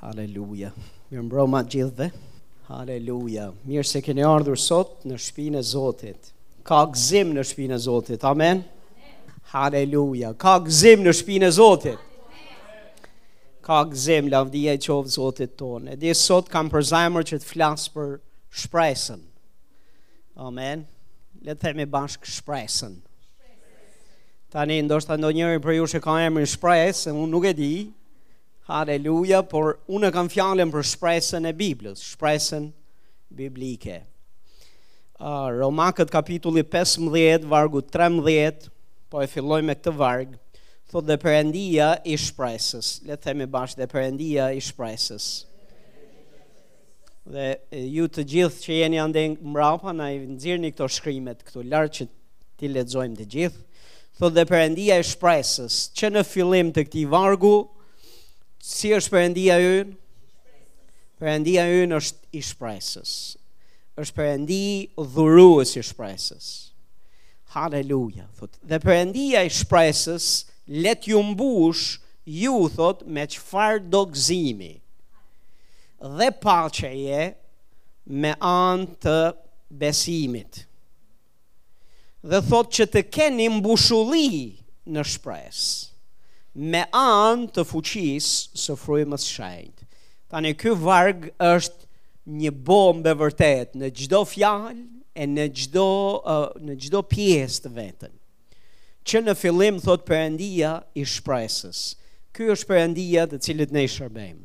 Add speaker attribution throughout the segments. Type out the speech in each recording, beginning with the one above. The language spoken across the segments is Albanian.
Speaker 1: Haleluja. Mirë mbroma gjithëve. Haleluja. Mirë se keni ardhur sot në shpinë e Zotit. Ka gëzim në shpinë e Zotit. Amen. Haleluja. Ka gëzim në shpinë e Zotit. Ka gëzim lavdia i qoftë Zotit tonë. Edhe sot kam për zemër që të flas për shpresën. Amen. Le të themi bashkë shpresën. Tani, ndoshta ndonjëri prej jush që ka emrin shpresë, unë nuk e di, haleluja, por unë e kam fjalën për shpresën e Biblës, shpresën biblike. Uh, Romakët kapitulli 15, vargu 13, po e filloj me këtë varg, thotë dhe Perëndia i shpresës, le themi bashkë dhe Perëndia i shpresës. Dhe ju të gjithë që jeni andej mbrapa, na i nxirrni këto shkrimet këtu lart që t'i lexojmë të gjithë. Thotë dhe Perëndia i shpresës, që në fillim të këtij vargu, si është Perëndia ynë? Perëndia ynë është i shpresës. është Perëndi dhurues i shpresës. Haleluja, thotë. Dhe Perëndia i shpresës, Le t'ju mbushë ju, thotë, me çfarëdo gëzimi dhe paqeje me anë të besimit. Dhe thotë që të keni mbushulli në shpresë, me anë të fuqisë së Frymës së Shenjtë. Tani, ky varg është një bombë e vërtetë në çdo fjalë e në çdo, në çdo pjesë të veten. Që në fillim thotë Perëndia i shpresës. Ky është Perëndia të cilit ne i shërbejmë.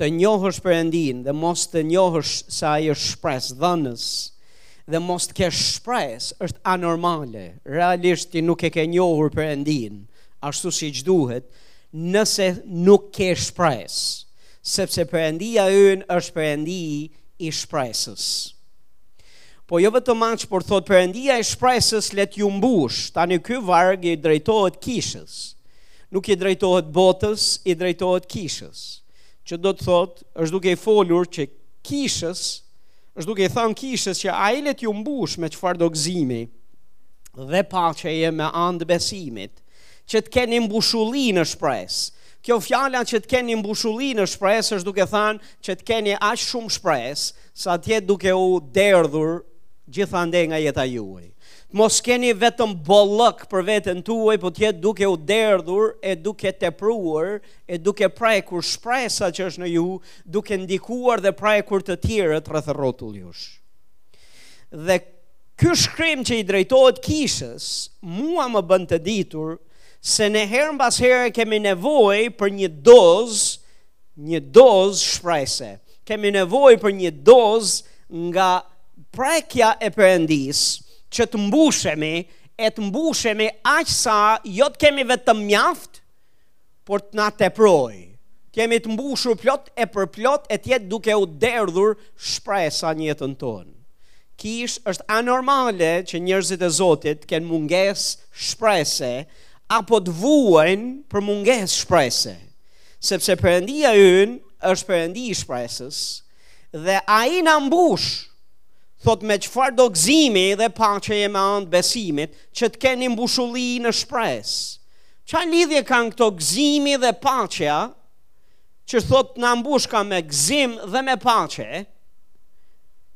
Speaker 1: Të njohësh Perëndinë dhe mos të njohësh se ai është shpresëdhënës dhe mos të kesh shpresë është anormale. Realisht ti nuk e ke njohur Perëndinë ashtu siç duhet nëse nuk ke shpresë, sepse Perëndia ynë është Perëndi i shpresës. Po jo vetëm aq, por thotë Perëndia i shpresës le t'ju mbushë. Tani ky varg i drejtohet kishës. Nuk i drejtohet botës, i drejtohet kishës. Që do të thotë, është duke i folur që kishës, është duke i thënë kishës që ai le t'ju mbushë me çfarëdo gëzimi dhe paqeje me anë të besimit, që të keni mbushulli në shpresë. Kjo fjala që të keni mbushulli në shpresë është duke thënë që të keni aq shumë shpresë Sa të jetë duke u derdhur gjithande nga jeta juaj. Të mos keni vetëm bollëk për veten tuaj, po të jetë duke u derdhur e duke tepruar e duke prekur shpresa që është në ju, duke ndikuar dhe prekur të tjerët rreth rrotull jush. Dhe ky shkrim që i drejtohet kishës, mua më bën të ditur se ne herë mbas here kemi nevojë për një dozë Një dozë shprese. Kemi nevojë për një dozë nga prekja e Perëndisë që të mbushemi e të mbushemi aq sa jo të kemi vetëm mjaft, por të na teprojë. Të jemi të mbushur plot e përplot e të jetë duke u derdhur shpresa në jetën tonë. Kishë, është anormale që njerëzit e Zotit të kenë mungesë shprese apo të vuajnë për mungesë shprese. Sepse Perëndia ynë është Perëndi i shpresës dhe ai na mbush, thotë me çfarëdo gëzimi dhe paqeje me anë të besimit, që të keni mbushulli në shpresë. Ça lidhje kanë këto gëzimi dhe paqja, që thotë na mbushka me gëzim dhe me paqe,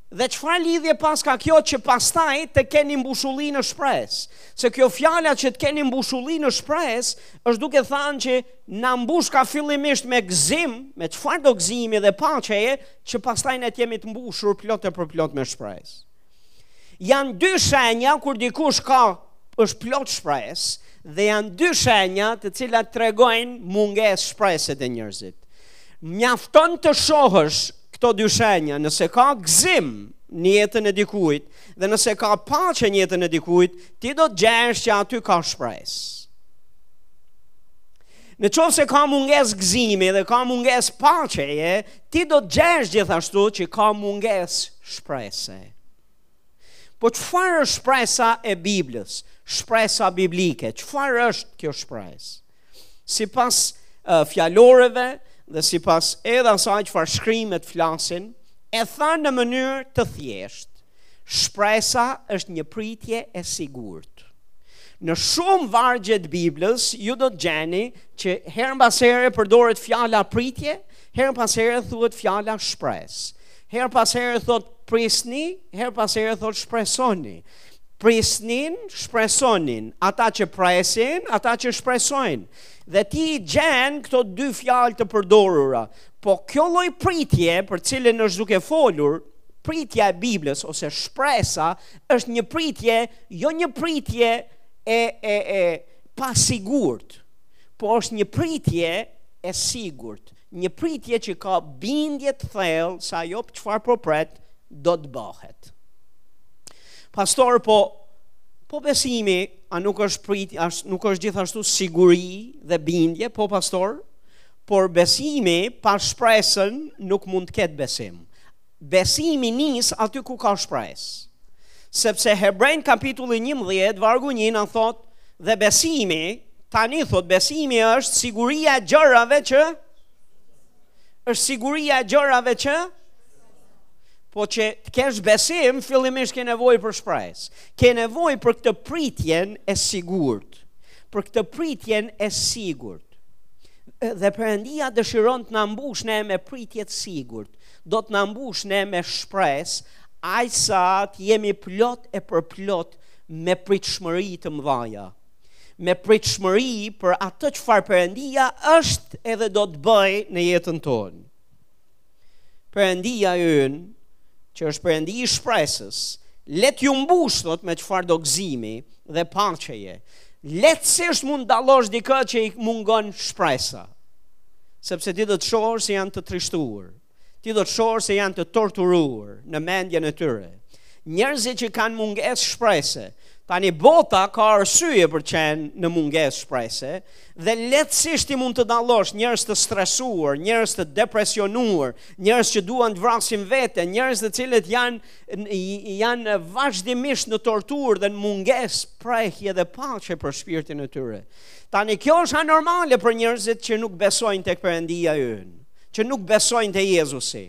Speaker 1: dhe çfarë lidhje paska kjo që pastaj të keni mbushulli në shpresë? Se kjo fjala që të keni mbushulli në shpresë, është duke thënë që na mbushka fillimisht me gëzim, me çfarëdo gëzimi dhe paqeje, që pastaj ne të jemi të mbushur plot e përplot me shpresë. Janë dy shenja kur dikush ka është plot shpresë dhe janë dy shenja të cilat tregojnë mungesë shprese te njerëzit. Mjafton të shohësh këto dy shenja, nëse ka gëzim në jetën e dikujt, Dhe nëse ka paqe në jetën e dikujt, ti do të gjesh që aty ka shpresë. Në qoftë se ka mungesë gëzimi dhe ka mungesë paqeje, ti do të gjesh gjithashtu që ka mungesë shprese. Po çfarë është shpresa e Biblës? Shpresa biblike, çfarë është kjo shpresë? Sipas uh, fjalorëve dhe sipas edhe asaj çfarë shkrimet flasin, e thënë në mënyrë të thjeshtë, shpresa është një pritje e sigurt. Në shumë vargje të Biblës, ju do të gjeni që herë pas here përdoret fjala pritje, herë pas here thuhet fjala shpresë. Herë pas here thotë prisni, herë pas here thotë shpresoni. prisnin, shpresonin, ata që presin, ata që shpresojnë. Dhe ti i gjen këto dy fjalë të përdorura. Po kjo lloj pritje për të cilën është duke folur, pritja e Biblës ose shpresa është një pritje, jo një pritje e e e pasigurt, po është një pritje e sigurt. Një pritje që ka bindje të thellë se ajo çfarë po pret do të bëhet. Pastor po po besimi a nuk është prit, a nuk është gjithashtu siguri dhe bindje, po pastor, por besimi pa shpresën nuk mund të ketë besim. Besimi nis aty ku ka shpresë. Sepse Hebrenjve kapitulli 11, vargu 1 na thotë, dhe besimi, tani thotë, besimi është siguria e gjërave që, është siguria e gjërave që, po që të kesh besim, fillimisht ke nevojë për shpresë. Ke nevojë për këtë pritjen e sigurt, për këtë pritjen e sigurt. Dhe Perëndia dëshiron të na mbush ne me pritje të sigurt, do të na mbush ne me shpresë aq sa të jemi plot e përplot me pritshmëri të mëdha. Me pritshmëri për atë çfarë Perëndia është edhe do të bëjë në jetën tonë. Perëndia ynë, që është Perëndi i shpresës, le t'ju mbush thotë me çfarëdo gëzimi dhe paqeje. Lehtësisht mund dallosh dikë që i mungon shpresa. Sepse ti do të shohësh se janë të trishtuar. Ti do të shohësh se janë të torturuar në mendjen e tyre. Njerëzit që kanë mungesë shprese, tani bota ka arsye për qenë në mungesë shprese, dhe lehtësisht ti mund të dallosh njerëz të stresuar, njerëz të depresionuar, njerëz që duan të vrasin veten, njerëz të cilët janë, janë vazhdimisht në torturë dhe në mungesë prehje dhe paqe për shpirtin e tyre. Tani kjo është normale për njerëzit që nuk besojnë tek Perëndia ynë, që nuk besojnë te Jezusi.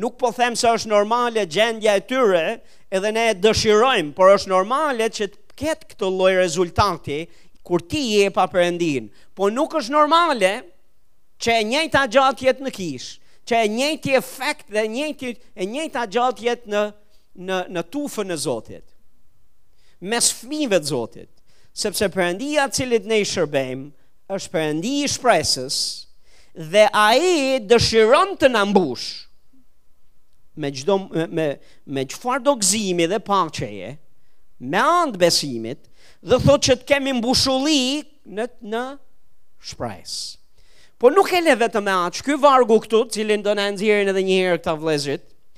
Speaker 1: Nuk po them se është normale gjendja e tyre, edhe ne e dëshirojmë, por është normale që të ketë këtë lloj rezultati kur ti je pa Perëndinë. Po nuk është normale që e njëjta gjë të jetë në kishë, që e njëjti efekt dhe njëjti e njëjta gjë të jetë në në në tufën e Zotit. Mes fëmijëve të Zotit, sepse Perëndia të cilit ne i shërbejmë është Perëndi i shpresës dhe ai dëshiron të na mbush me çdo me me, me çfarëdo gëzimi dhe paqeje me anë të besimit dhe thotë që të kemi mbushulli në në shpresë. Po nuk e le vetëm me aq, ky vargu këtu, të cilin do na e nxjerrin edhe një herë këta vëllezërit,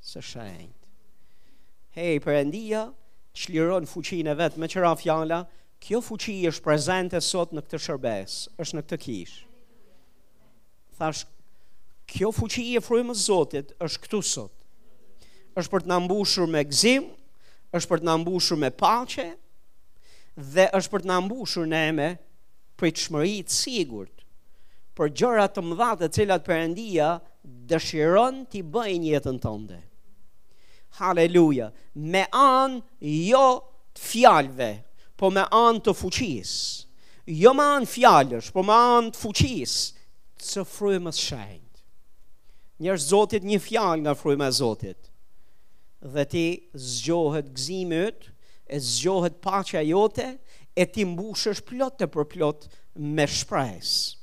Speaker 1: Së shenjtë. Hej, Perëndia çliron fuqinë e vet meqë ra fjala, kjo fuqi është prezente sot në këtë shërbesë, është në këtë kishë. Thashë, kjo fuqi e frymës së Zotit është këtu sot. është për të na mbushur me gëzim, është për të na mbushur me paqe dhe është për të na mbushur ne me pritshmëri të sigurt për gjëra të mëdha të cilat Perëndia dëshiron t'i bëjë në jetën tënde. Haleluja, me anë jo të fjalëve, po me anë të fuqisë. Jo me anë fjalësh, po me anë të fuqisë, të frymës shenjtë. Njërë Zotit një fjalë nga fryma e Zotit. Dhe ty zgjohet gëzimi yt, e zgjohet paqja jote, e ti mbushesh plot e për plot me shpresë.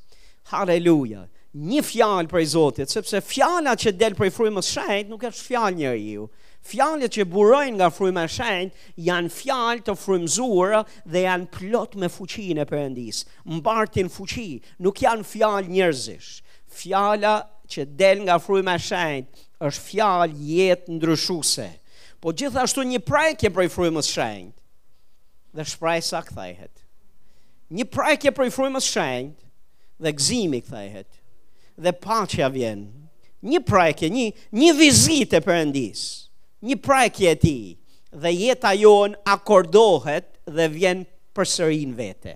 Speaker 1: Haleluja! Një fjalë prej Zotit, sepse fjala që del prej frymës shenjt nuk është fjalë njeriu. Fjalët që burojnë nga fryma e shenjt janë fjalë të frymëzuara dhe janë plot me fuqinë e Perëndisë. Mbartin fuqi, nuk janë fjalë njerëzish. Fjala që del nga fryma e shenjt është fjalë jetë ndryshuese. Po gjithashtu një prekje prej frymës shenjt. dhe shpresa kthehet. Një prekje prej frymës shenjt dhe gëzimi kthehet. Dhe paqja vjen. Një prekje, një një vizitë e Perëndisë. Një prekje e tij dhe jeta jonë akordohet dhe vjen përsëri në vete.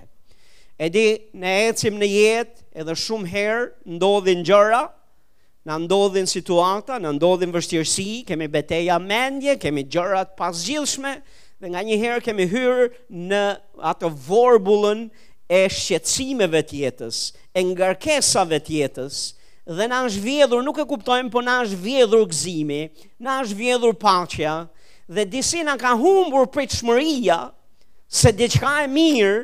Speaker 1: E di, ne ecim në jetë edhe shumë herë ndodhin gjëra Na ndodhin situata, na ndodhin vështirësi, kemi beteja mendje, kemi gjëra të pazgjidhshme, dhe nganjëherë kemi hyrë në atë vorbullën e shqetësimeve të jetës, e ngarkesave të jetës, dhe na është vjedhur, nuk e kuptojmë, po na është vjedhur gëzimi, na është vjedhur paqja, dhe disi na ka humbur pritshmëria, se diçka e mirë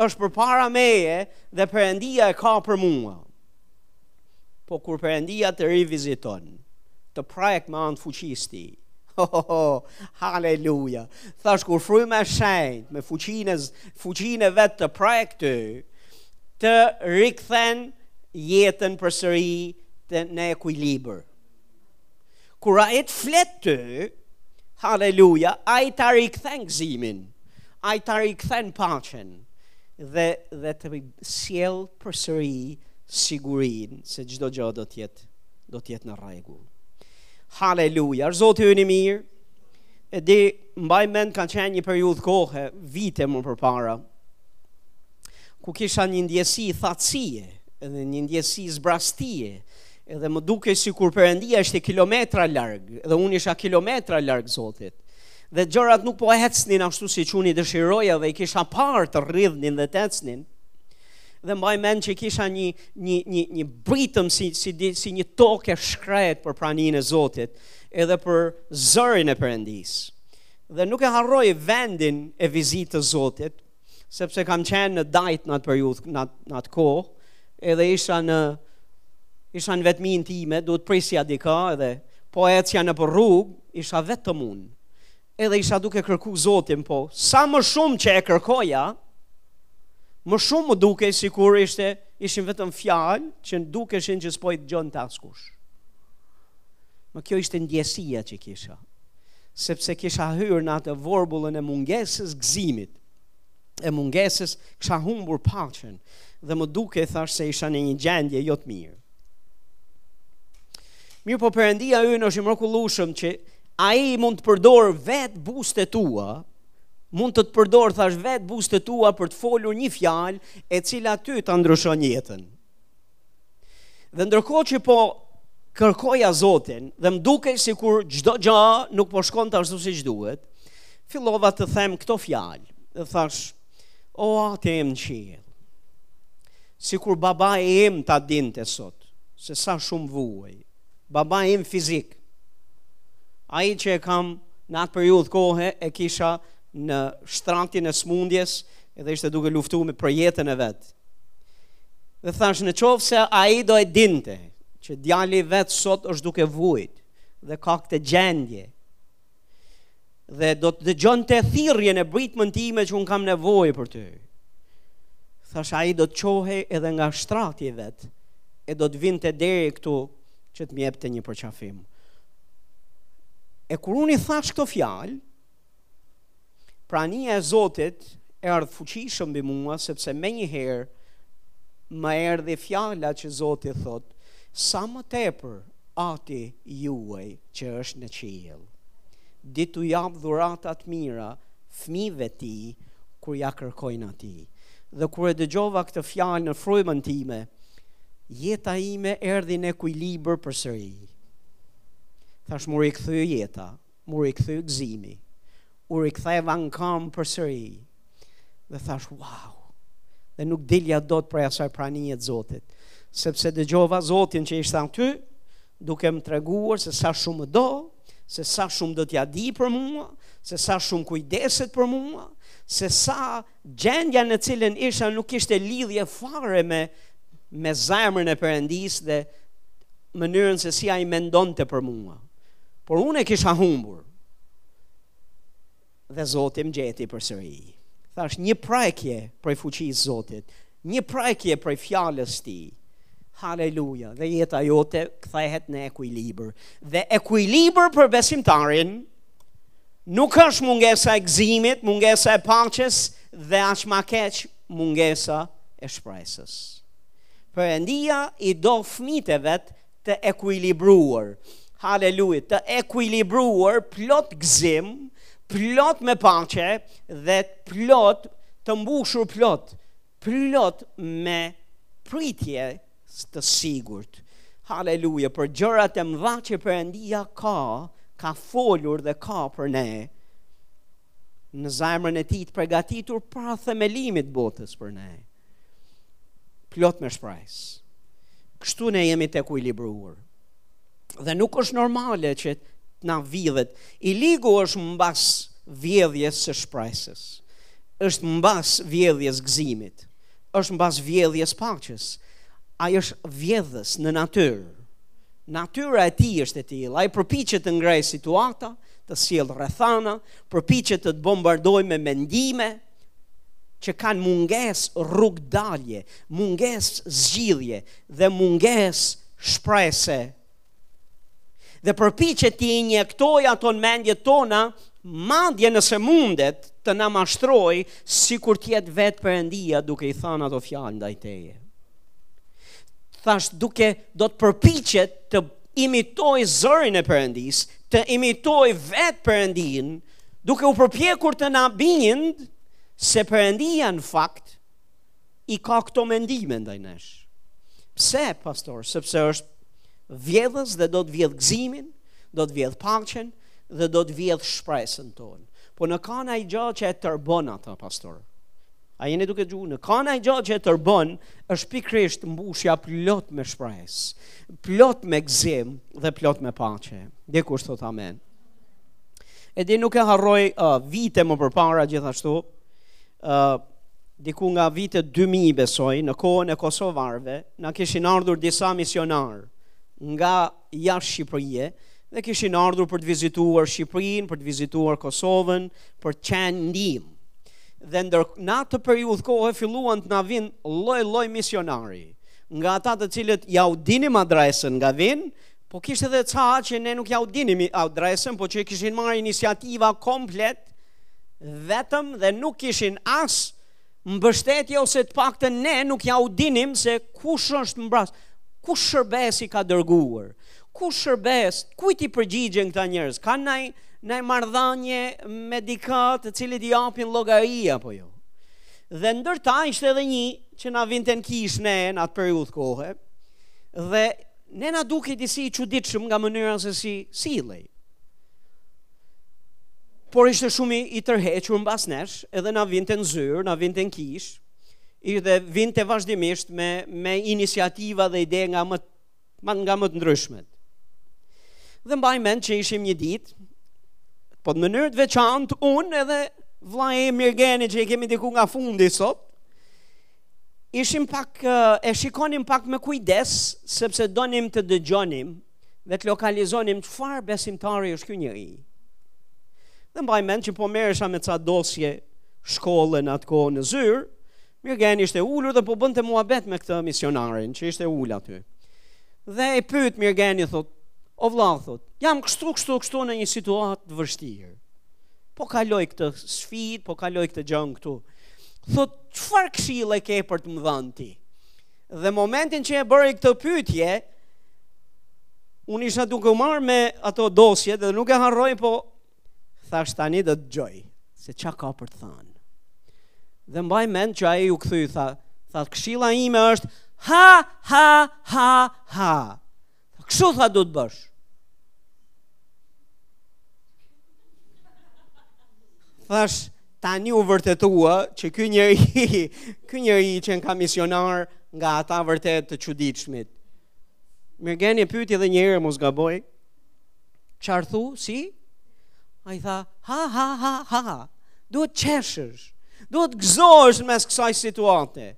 Speaker 1: është përpara meje dhe Perëndia e ka për mua. Po kur Perëndia të riviziton, të prek me anë të fuqisë tij. Ho, ho, ho, haleluja. Thashë kur fryma e shenjtë me fuqinë e vet të prek ty, të rikthen jetën përsëri në ekuilibër. Kur ai të flet ty, haleluja, ai ta rikthen gëzimin, ai ta rikthen paqen, dhe, dhe të sjell përsëri sigurinë se çdo gjë do të jetë, do të jetë në rregull. Haleluja, është Zoti ynë i mirë, e di mbaj mend ka qenë një periudhë kohe, vite më përpara, ku kisha një ndjesi thatësie, edhe një ndjesi zbrazëtie, Edhe më dukej sikur Perëndia ishte kilometra larg, edhe unë isha kilometra larg Zotit. Dhe gjërat nuk po ecnin ashtu siç unë i dëshiroja dhe i kisha parë të rridhnin dhe të ecnin. Dhe mbaj mend që kisha një, një, një, një britmë si, si, si një tokë e shkretë për praninë e Zotit, edhe për zërin e Perëndisë. Dhe nuk e harroj vendin e vizitës të Zotit, sepse kam qenë në dajt në atë periudhë, në atë kohë, edhe isha në, isha në vetminë time, duhet prisja diçka edhe, po ecja nëpër rrugë, isha vetëm unë, edhe isha duke kërku Zotin, po, sa më shumë që e kërkoja, më shumë më dukej sikur ishte, ishin vetëm fjalë, që më dukeshin që s'po i dëgjonte askush. Më kjo ishte ndjesia që kisha, sepse kisha hyrë në atë vorbullën e mungesës gëzimit, e mungesës kisha humbur paqen, dhe më dukej thashë se isha në një gjendje jo të mirë. Mirëpo Perëndia ynë është i mrekullueshëm që ai mund të përdorë vetë buzët e tua, mund të të përdorë thashë vetë buzët e tua për të folur një fjalë e cila ty ta ndryshon jetën. Dhe ndërkohë që po kërkoja Zotin dhe më dukej sikur çdo gjë nuk po shkonte ashtu siç duhet, fillova të them këto fjalë. Dhe thashë, "O Ati im në qiell. Sikur babai im ta dinte sot se sa shumë vuaj. Babai im fizik. Ai që e kam në atë periudhë kohe e kisha në shtratin e sëmundjes dhe ishte duke luftu për jetën e vet. Dhe thashë në qoftë se ai do e dinte Që djali i vet sot është duke vujt Dhe ka këtë gjendje Dhe do të dëgjonte thirrjen e britmën time që unë kam nevojë për ty Thashë ai do të çohej edhe nga shtrati i vet E do të vinte deri këtu që të më jepte një përqafim E kur unë i thashë këto fjalë Prania e Zotit erdhi fuqishëm mbi mua, sepse menjëherë më erdhi fjala që Zoti thotë, sa më tepër Ati juaj që është në qiell di t'u japë dhurata të mira fëmijëve të tij, kur ia kërkojnë atij. Dhe kur e dëgjova këtë fjalë në frymën time, jeta ime erdhi në ekuilibër përsëri. Thashë m'u rikthy jeta. M'u rikthy gëzimi. U riktheva në këmbë përsëri. Dhe thashë, wow. Dhe nuk dilja dot prej asaj pranie të Zotit, sepse dëgjova Zotin që ishte aty, duke më treguar se sa shumë më do, se sa shumë do t'ia di për mua, se sa shumë kujdeset për mua, se sa Gjendja në cilën isha nuk kishte lidhje fare me me zemrën e Perëndisë dhe mënyrën se si ai mendonte për mua. Por unë e kisha humbur. Dhe Zoti më gjeti përsëri. Thashë një prekje prej fuqisë Zotit, një prekje prej fjalës tij. Haleluja, dhe jeta jote kthehet në ekuilibër. Dhe ekuilibër për besimtarin, Nuk është mungesa e gëzimit, mungesa e paqes dhe aq më keq mungesa e shpresës. Perëndia i do fëmijët e vet të ekuilibruar. Haleluja, të ekuilibruar, plot gëzim, plot me paqe dhe plot të mbushur plot plot me pritje të sigurt. Haleluja, për gjërat e mëdha që Perëndia ka, ka folur dhe ka për ne. Në zemrën e tij të përgatitur para themelimit të botës për ne. Plot me shpresë. Kështu ne jemi të ekuilibruar. Dhe nuk është normale që të na vidhet. I ligu është mbas vjedhjes së shpresës. Është mbas vjedhjes gëzimit. Është mbas vjedhjes paqes. Ai është vjedhës në natyrë. Natyra e tij është e tillë. Ai përpiqet të ngrejë situata, të sjellë rrethana, përpiqet të të bombardojë me mendime, që kanë mungesë rrugëdalje, mungesë zgjidhje dhe mungesë shprese. Dhe përpiqet t'i injektojë ato në mendjet tona, madje nëse mundet të na mashtrojë sikur të jetë vetë Perëndia duke i thënë ato fjalë ndaj teje. Thashë duke do të përpiqet të imitojë zërin e Perëndisë, të imitojë vetë Perëndinë, Duke u përpjekur të na bindë se Perëndia në fakt i ka këto mendime ndaj nesh. Pse, pastor? Sepse është vjedhës dhe do të vjedhë gëzimin, do të vjedhë paqen dhe do të vjedhë shpresën tonë. Po në ka nai gjë që e tërbon ata, pastor. A jeni duke dëgju? Në ka nai gjë që e tërbon është pikërisht mbushja plot me shpresë, plot me gëzim dhe plot me paqe. Dhe kush thotë amen? E di nuk e harroj uh, vite më përpara gjithashtu, uh, diku nga vitet 2000 besoj, në kohën e kosovarëve, na kishin ardhur disa misionarë nga jashtë Shqipërie, dhe kishin ardhur për të vizituar Shqipërinë, për të vizituar Kosovën, për të qenë ndihmë. Dhe ndër në atë periudhë kohe filluan të na vijnë lloj-lloj misionari, nga ata të cilët jua dinim adresën nga vijnë, Po kishte dhe ca që ne nuk jua dinim adresën, po që kishin marrë iniciativa komplet vetëm dhe nuk kishin as mbështetje ose të paktën ne nuk jua dinim se kush është mbrapa, kush shërbesë i ka dërguar, kush shërbesë, kujt i përgjigjen këta njerëz? Ka nai nai marrëdhënie me dikë të cilit i japin llogari apo jo? Dhe ndër ta ishte edhe një që na vinte në kishë ne në atë periudhë kohe dhe Ne na dukej disi i çuditshëm nga mënyra se si sillej. Por ishte shumë i tërhequr mbas nesh, edhe na vinte në zyrë, na vinte në kish, i dhe vinte vazhdimisht me me iniciativa dhe ide nga më nga më të ndryshmet. Dhe mbaj mend që ishim një ditë, po në mënyrë të veçantë unë edhe vllai im Mirgeni që i kemi diku nga fundi sot, ishim pak e shikonim pak me kujdes sepse donim të dëgjonim dhe të lokalizonim çfarë besimtari është ky njeri. Dhe mbaj mend që po merresha me ca dosje shkolle në atë kohë në zyrë, Mirgen ishte ulur dhe po bënte muhabet me këtë misionarin që ishte ul aty. Dhe e pyet Mirgeni thot, o vlla thot, jam kështu kështu kështu në një situatë të vështirë. Po kaloj këtë sfidë, po kaloj këtë gjë këtu. thot, çfarë këshille ke për të më dhënë ti? Dhe momentin që e bëri këtë pyetje, unë isha duke u marrë me ato dosje dhe nuk e harroj, po thash tani do të dëgjoj, se ça ka për të thënë. Dhe mbaj mend që ai u kthye, tha, tha këshilla ime është, ha, ha, ha, ha. Kështu tha duhet bësh. Thash, tani u vërtetua që ky njeri, ky njeri qenka misionar nga ata vërtet të çuditshmit. Mirgeni pyeti edhe një herë mos gaboj. Çfarë the? Si? Ai tha, ha ha ha ha. ha. Duhet qeshësh. Duhet gëzohesh në mes kësaj situate.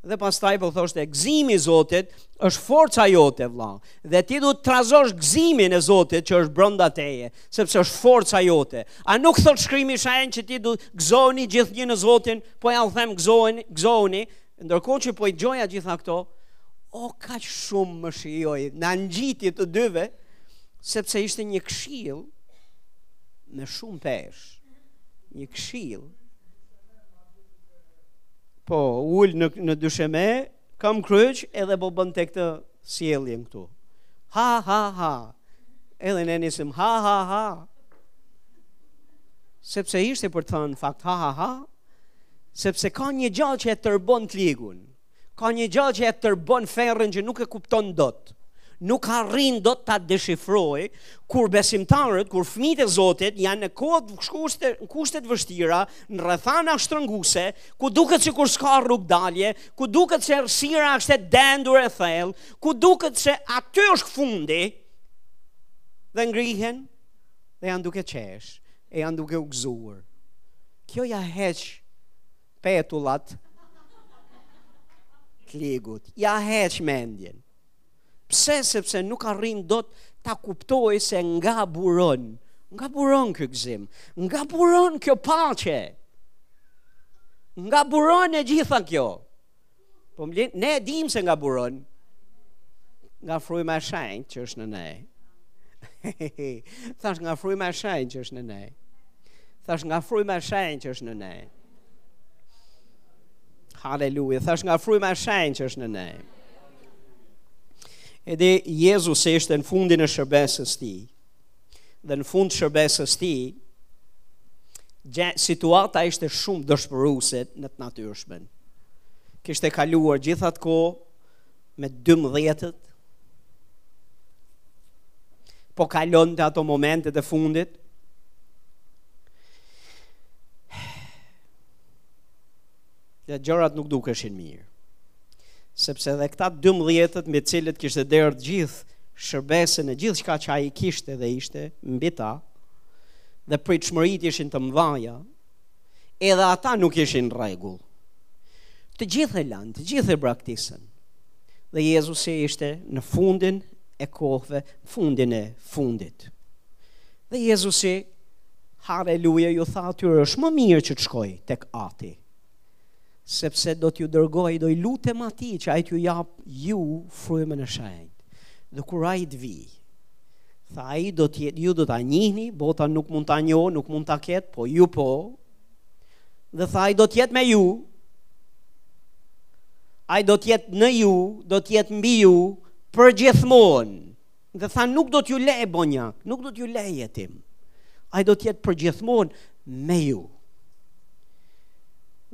Speaker 1: Dhe pastaj po thoshte gëzimi i Zotit është forca jote vëlla. Dhe ti duhet të trazosh gëzimin e Zotit që është brenda teje, sepse është forca jote. A nuk thot shkrimi i shenjtë që ti duhet gëzoheni gjithnjë në Zotin, po ja u them gëzoheni, gëzoheni, E ndërkohë që po i dëgjoja gjitha këto, o kaq shumë më shijoi, na ngjiti të dyve, sepse ishte një këshillë me shumë peshë, një këshillë, po ul në, në dysheme, këmbëkryq edhe po bënte këtë sjeljen këtu. Ha, ha, ha, edhe ne nisim ha, ha, ha, sepse ishte për të thënë fakt ha, ha, ha, Sepse ka një gjë që e tërbon të ligun, ka një gjë që e tërbon ferrin që nuk e kupton dot, nuk arrin dot ta deshifrojë, kur besimtarët, kur fëmijët e Zotit janë në kohë kushte kushte të vështira, në rrethana shtrënguese, ku duket sikur s'ka rrugëdalje, ku duket se errësira është e dendur e thellë, ku duket se aty është fundi, dhe ngrihen dhe janë duke qesh. e janë duke u gëzuar. Kjo ia heq petullat të ligut, ia heq mendjen. Pse sepse nuk arrin dot ta kuptojë se nga buron, nga buron ky gëzim, nga buron kjo paqe, nga buron e gjitha kjo. Po ne e dimë se nga buron, nga fryma e shenjtë që është në ne. Thashë nga fryma e shenjtë që është në ne. Thashë nga fryma e shenjtë që është në ne. Haleluja, thashë nga fryma e shenjtë që është në ne. Edhe Jezusi ishte në fundin e shërbesës tij. dhe në fund shërbesës tij, situata ishte shumë dëshpëruese në të natyrshmen. Kishte kaluar gjithë atë kohë me 12-ët po kalonte ato momentet e fundit, dhe gjërat nuk dukeshin mirë. Sepse dhe këta 12-ët mbi të cilët kishte derdhur të gjithë shërbesën e gjithçka që ai kishte dhe ishte mbi ta, dhe pritshmëritë ishin të mdhaja, edhe ata nuk ishin në rregull. Të gjithë e lanë, të gjithë e braktisën. Dhe Jezusi ishte në fundin e kohëve, fundin e fundit. Dhe Jezusi Haleluja ju tha atyre, është më mirë që të shkoj tek Ati. Sepse do t'ju dërgoj, do i lutem Atit që ai t'ju japë ju frymën e shenjtë. Dhe kur ai të vijë, tha ai do të jetë ju do ta njihni, bota nuk mund ta njohë, nuk mund ta ketë, po ju po. Dhe tha ai do të jetë me ju. Ai do të jetë në ju, do të jetë mbi ju për gjithmonë. Dhe tha nuk do t'ju lë bonjakë, nuk do t'ju lë jetimë. Ai do të jetë përgjithmonë me ju.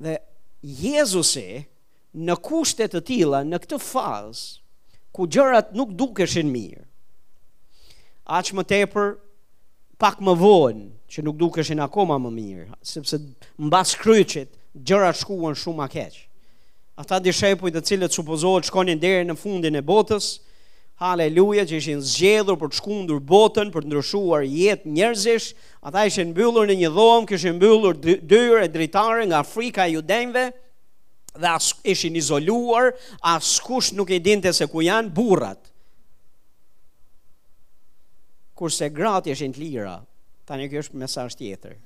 Speaker 1: Dhe Jezusi në kushte të tilla, në këtë fazë ku gjërat nuk dukeshin mirë. Aq më tepër pak më vonë, që nuk dukeshin akoma më mirë, sepse mbas kryqit gjërat shkuan shumë më keq. Ata dishepuj të cilët supozohet shkonin deri në fundin e botës, haleluja që ishin zgjedhur për të shkundur botën, për të ndryshuar jetë njerëzish, ata ishin mbyllur në një dhomë, kishin mbyllur dyer e dritare nga frika e judenjve, dhe as, ishin izoluar, askush nuk e dinte se ku janë burrat. Kurse gratë ishin të lira, tani kjo është mesazh tjetër.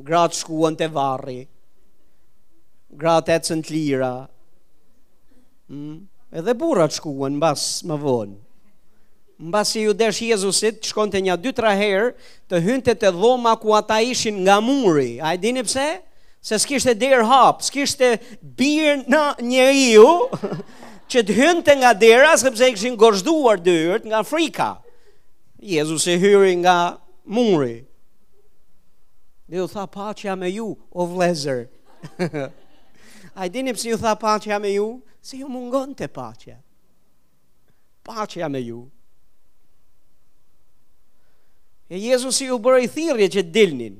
Speaker 1: Gratë shkuan te varri. Gratë ecën të lira. Mm? Edhe burrat shkuan mbas më vonë. Mbasi iu desh Jezusit të shkonte nja dy-tre herë të hynte te dhoma ku ata ishin nga muri. A e dini pse? Se s'kishte derë hap, s'kishte bir njeriu që të hynte nga dera sepse i kishin gozhduar dyert nga frika. Jezusi hyri nga muri. Dhe ju tha paqja me ju, o vllezër. A i dini pse ju tha paqja me ju? Se ju mungonte paqja. Paqja me ju. E Jezusi ju bëri thirrje që të dilnin.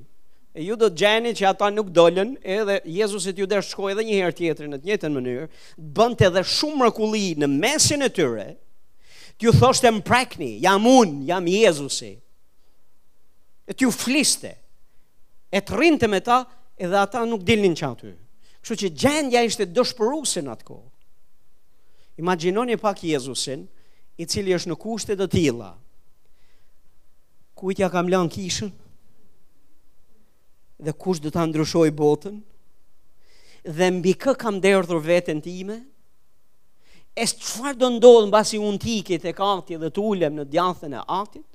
Speaker 1: E ju do të gjeni që ata nuk dolën, edhe Jezusit ju desh të shkojë edhe një herë tjetër në të njëjtën mënyrë, të bënte edhe shumë mrekulli në mesin e tyre, të ju thoshte më prekni, jam unë, jam Jezusi, e të ju fliste, e të rrinte me ta, edhe ata nuk dilnin që aty. Kështu që gjendja ishte dëshpëruese në atë kohë. Imagjinoni pak Jezusin, i cili është në kushte të tilla. Kujt ia kam lënë kishën? Dhe kush do ta ndryshojë botën? Dhe mbi kë kam derdhur veten time? E çfarë do ndodhë mbasi unë të iki tek ati dhe të ulem në të djathtën e atit?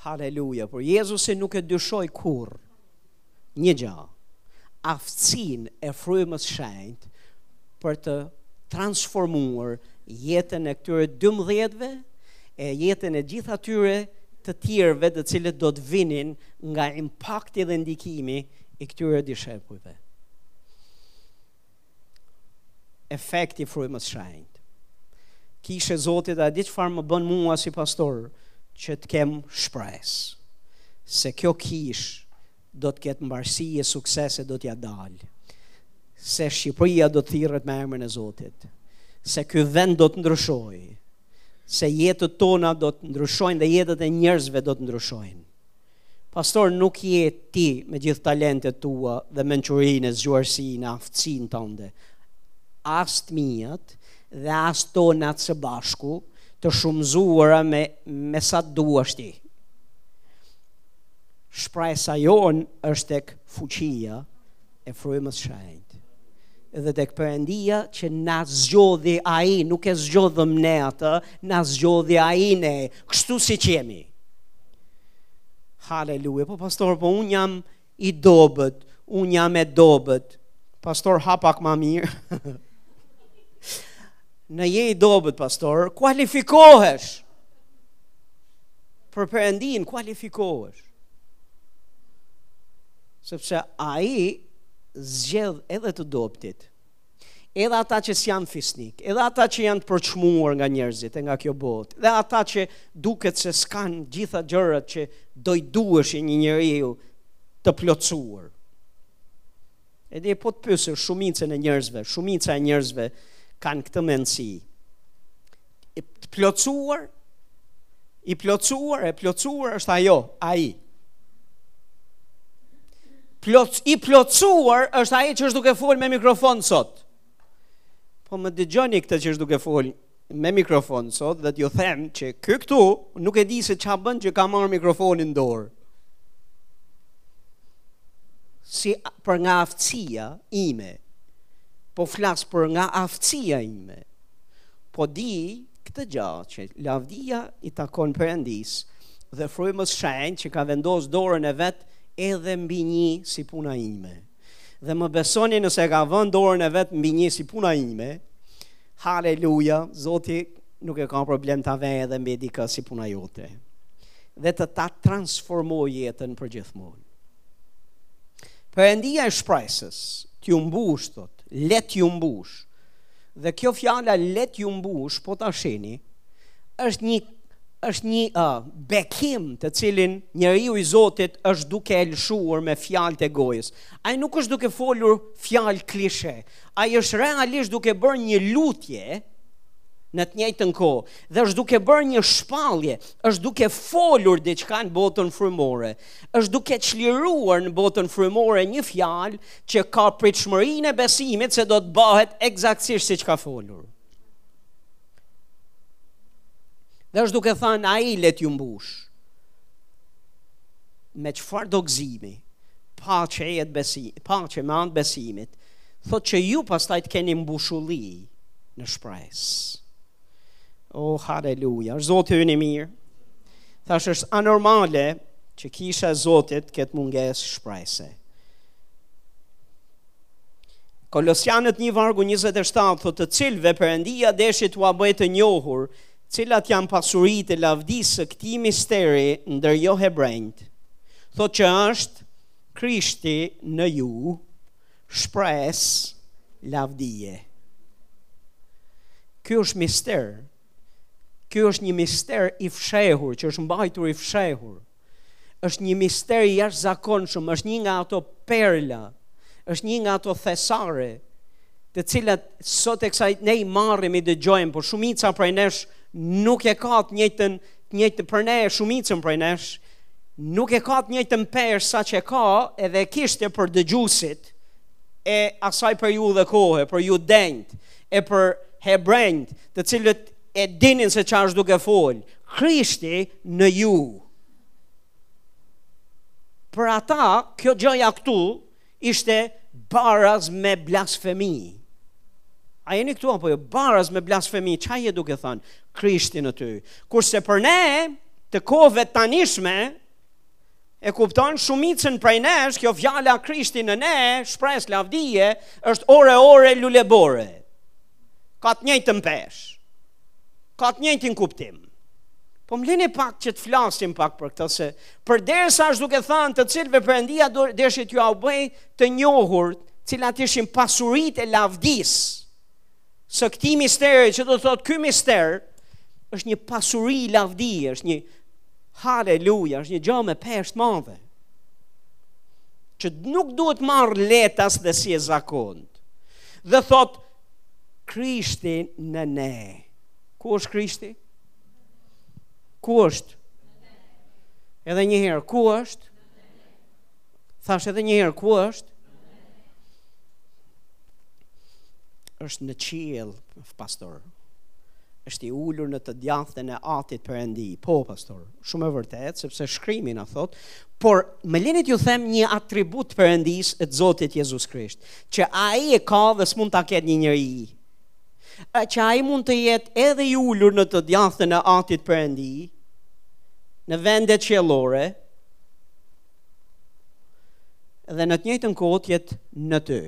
Speaker 1: Haleluja, por Jezusi nuk e dyshoi kurrë një gjë, aftësinë e frymës së shenjtë për të transformuar jetën e këtyre 12-ve e jetën e gjithë atyre të tjerëve të cilët do të vinin nga impakti dhe ndikimi i këtyre dishepujve. Efekti i frymës shenjtë. Kishë e Zotit, a di çfarë më bën mua si pastor që të kem shpresë se kjo kishë do të ketë mbarësi e sukses e do t'ia dalë se Shqipëria do të thirret me emrin e Zotit, se ky vend do të ndryshojë, se jetët tona do të ndryshojnë dhe jetët e njerëzve do të ndryshojnë. Pastor, nuk je ti me gjithë talentet e tua dhe mençurinë e zgjuarsinë e aftësinë tënde. As të miat dhe as tonat së bashku të shumëzuara me, me sa të duash ti. Shpresa jonë është tek fuqia e frymës shenjtë. Edhe tek perëndia që na zgjodhi ai, nuk e zgjodhëm ne atë, na zgjodhi ai ne, kështu siç jemi. Haleluja, po pastor, po unë jam i dobët, unë jam e dobët, pastor akoma ma mirë. Në je i dobët, pastor, kualifikohesh. Për perëndinë, kualifikohesh. Sepse Ai zgjedh edhe të dobëtit, edhe ata që s'janë fisnikë, edhe ata që janë të përçmuar nga njerëzit e nga kjo botë, dhe ata që duket se s'kanë gjitha gjërat që do i duheshin një njeriu të plotësuar. Edhe po të pyesësh shumicën e njerëzve, shumica e njerëzve kanë këtë mendësi. i plotësuar i plotësuar e plotësuar është ajo ai plot i plotësuar është ai që është duke fol me mikrofon sot po më dëgjoni këtë që është duke fol me mikrofon sot dhe t'ju them që ky këtu nuk e di se ça bën që ka marr mikrofonin në dorë si për nga aftësia ime po flas për nga aftësia ime Po di këtë gjë që lavdia i takon Perëndisë dhe frymës shenjtë që ka vendos dorën e vet edhe mbi një si puna ime. Dhe më besoni nëse ka vënë dorën e vet mbi një si puna ime. Haleluja, Zoti nuk e ka problem ta vë edhe mbi dikë si puna jote. Dhe të ta transformojë jetën përgjithmonë. Perëndia e shpresës, t'ju mbush thotë, le t'ju mbush. Dhe kjo fjala le t'ju mbush po ta shihni, është një është një uh, bekim të cilin njeriu i Zotit është duke e lëshuar me fjalët e gojës. Ai nuk është duke folur fjalë klishe. Ai është realisht duke bërë një lutje në të njëjtën kohë dhe është duke bërë një shpallje, është duke folur diçka në botën frymore. Është duke çliruar në botën frymore një fjalë që ka pritshmërinë e besimit se do të bëhet ekzaktësisht siç ka folur. Dhe është duke thënë ai le t'ju mbush. Me çfarë do gëzimi? Paqe jetë besim, paqe me anë të besimit, thotë që ju pastaj të keni mbushulli në shpresë. Oh, haleluja, është Zoti ynë i mirë. Thashë është anormale që kisha e Zotit ketë mungesë shprese. Kolosianët një vargu 27 thotë të cilëve Perëndia deshi t'ua bëjë të njohur, cilat janë pasuritë e lavdisë së këtij misteri ndër johebrenjtë, thotë që është Krishti në ju, Shpresë lavdie. Ky është mister. Ky është një mister i fshehur, që është mbajtur i fshehur. është një mister i jashtëzakonshëm, është një nga ato perla, është një nga ato thesare, të cilat sot e kësaj ne i marrim i dëgjojmë, por shumica prej nesh nuk e ka të njëjtën të njëjtë për ne shumicën prej nesh nuk e ka të njëjtën peshë sa që ka edhe kishte për dëgjuesit e asaj periudhe kohe, për judenjtë e për hebrenjtë, të cilët e dinin se çfarë është duke fol. Krishti në ju. Për ata, kjo gjëja këtu ishte baraz me blasfemi. A jeni këtu apo jo? Baraz me blasfemi, ça je duke thënë? Krishti në ty. Kurse për ne, të kohëve tanishme, e kupton shumicën prej nesh, kjo fjala Krishti në ne, shpresë lavdie, është ore ore lulebore. ka të njëjtën peshë, ka të njëjtin kuptim. Po më leni pak që të flasim pak për këtë, se përderisa është duke thanë të cilëve Perëndia deshi t'jua bëjë të njohur cilat ishin pasuritë e lavdisë së këtij misteri që do të thotë ky mister, është një pasuri lavdie, është një haleluja, është një gjë me peshë të madhe, që nuk duhet marrë lehtas dhe si e zakontë, Dhe thotë Krishti në ne. Ku është Krishti? Ku është? Edhe një herë, ku është? Thash edhe një herë, ku është? është në qiell, pastor. Është i ulur në të djathtën e Atit Perëndi. Po, pastor, shumë e vërtetë, sepse shkrimi na thotë, por më lini t'ju them një atribut të Perëndisë e të Zotit Jezus Krisht. që ai e ka dhe s'mund ta ketë një njeri që ai mund të jetë edhe i ulur në të djathtën e Atit Perëndi, në vendet qiellore, dhe në të njëjtën kohë të jetë në ty.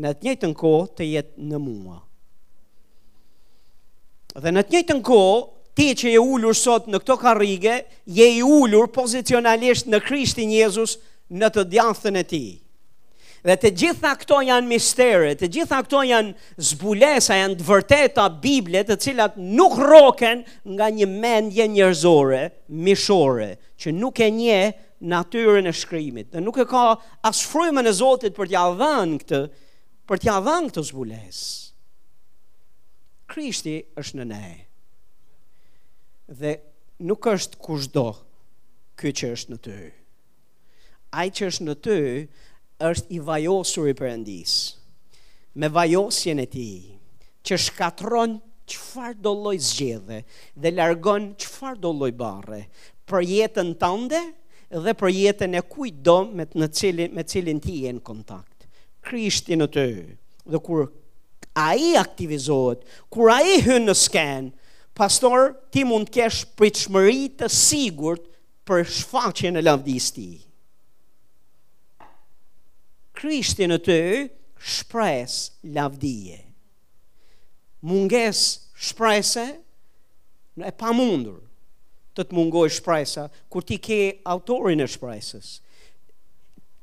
Speaker 1: Në të njëjtën kohë të jetë në mua. Dhe në të njëjtën kohë ti që je ulur sot në këto karrige, je i ulur pozicionalisht në Krishtin Jezus në të djathtën e tij. Dhe të gjitha këto janë mistere, të gjitha këto janë zbulesa, janë të vërteta Bible, të cilat nuk rroken nga një mendje njerëzore, mishore, që nuk e njeh natyrën e shkrimit, dhe nuk e ka as frymën e Zotit për t'ia dhanë këtë, për t'ia dhanë këtë zbulesë. Krishti është në ne, dhe nuk është kushdo ky që është në ty. Ai që është në ty është i vajosur i Perëndisë, me vajosjen e tij, që shkatërron çfarëdo lloj zgjedhe dhe largon çfarëdo lloj barre për jetën tënde dhe për jetën e kujtdo me, në cilin, me cilin ti je në kontakt. Krishti në ty dhe kur ai aktivizohet, kur ai hyn në skenë, pastor, ti mund të kesh pritshmëri të sigurt për shfaqjen e lavdisë së tij. Krishti në ty shpresë lavdie. Mungesë shprese, e pamundur të të mungojë shpresa kur ti ke autorin e shpresës.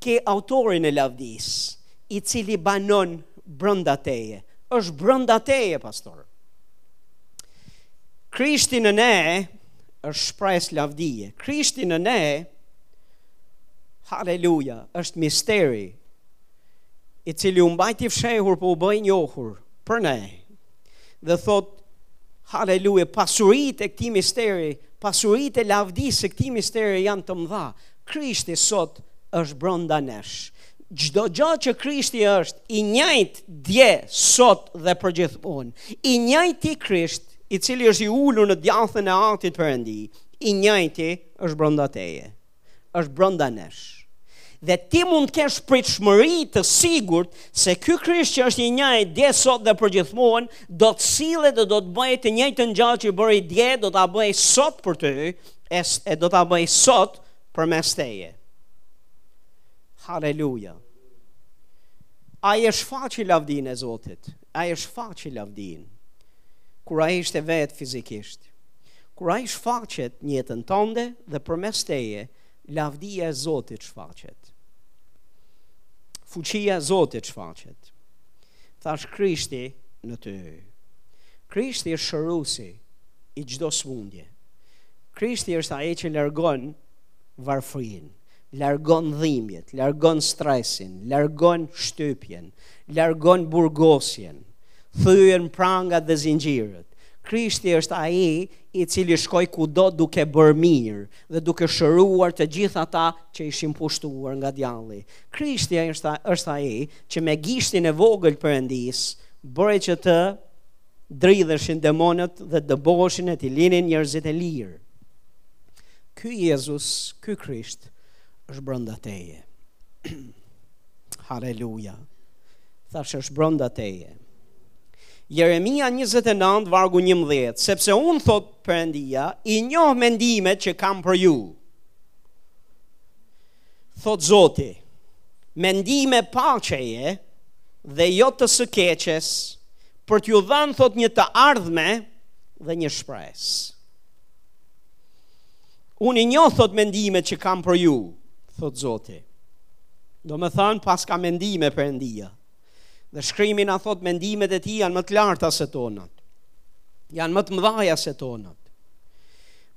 Speaker 1: Ke autorin e lavdisë i cili banon brënda teje. Është brënda teje, pastor. Krishti në ne është shpresë lavdie. Krishti në ne, haleluja, është misteri, i cili u mbajti fshehur, po u bë i njohur për ne. Dhe thotë, haleluja, pasuritë e këtij misteri, pasuritë e lavdisë së këtij misteri janë të mdha. Krishti sot është brënda nesh. Çdo gjë që Krishti është i njëjtë dje, sot dhe përgjithmonë. I njëjti Krisht, i cili është i ulur në djathtën e Atit Perëndi, i njëjti është brenda teje. Është brenda nesh. Dhe ti mund të kesh pritshmëri të sigurt se ky Krisht që është i njëjtë dje, sot dhe përgjithmonë, do të sillet dhe do të bëjë të njëjtën gjë që bëri dje, do ta bëjë sot për ty, e do ta bëjë sot përmes teje. Haleluja. Ai e shfaqi lavdinë e Zotit. Ai e shfaqi lavdinë. Kur ai ishte vetë fizikisht. Kur ai shfaqet në jetën tënde dhe përmes teje, lavdia e Zotit shfaqet. Fuqia e Zotit shfaqet. Thashë Krishti në ty. Krishti është shërusi i çdo smundje. Krishti është ai që largon varfërinë. largon dhimbjet, largon stresin, largon shtypjen, largon burgosjen, thyen prangat dhe zinxhirët. Krishti është ai i cili shkoi kudo duke bërë mirë dhe duke shëruar të gjithë ata që ishin pushtuar nga djalli. Krishti është është ai që me gishtin e vogël të Perëndisë bëri që të dridheshin demonët dhe dëbohëshin e t'i linin njerëzit e lirë. Ky Jezus, ky Krisht, është brenda teje. Haleluja. Thashë është brenda teje. Jeremia 29, vargu 11, sepse unë thotë Perëndia, i njoh mendimet që kam për ju. Thotë Zoti, mendime paqeje dhe jo të së keqes, për t'ju dhënë thotë një të ardhme dhe një shpresë. Unë i njoh thotë mendimet që kam për ju, thotë Zoti. Domethënë paska mendime Perëndia. Dhe shkrimi na thotë mendimet e tij janë më të larta se tonat. Janë më të mdhaja se tonat.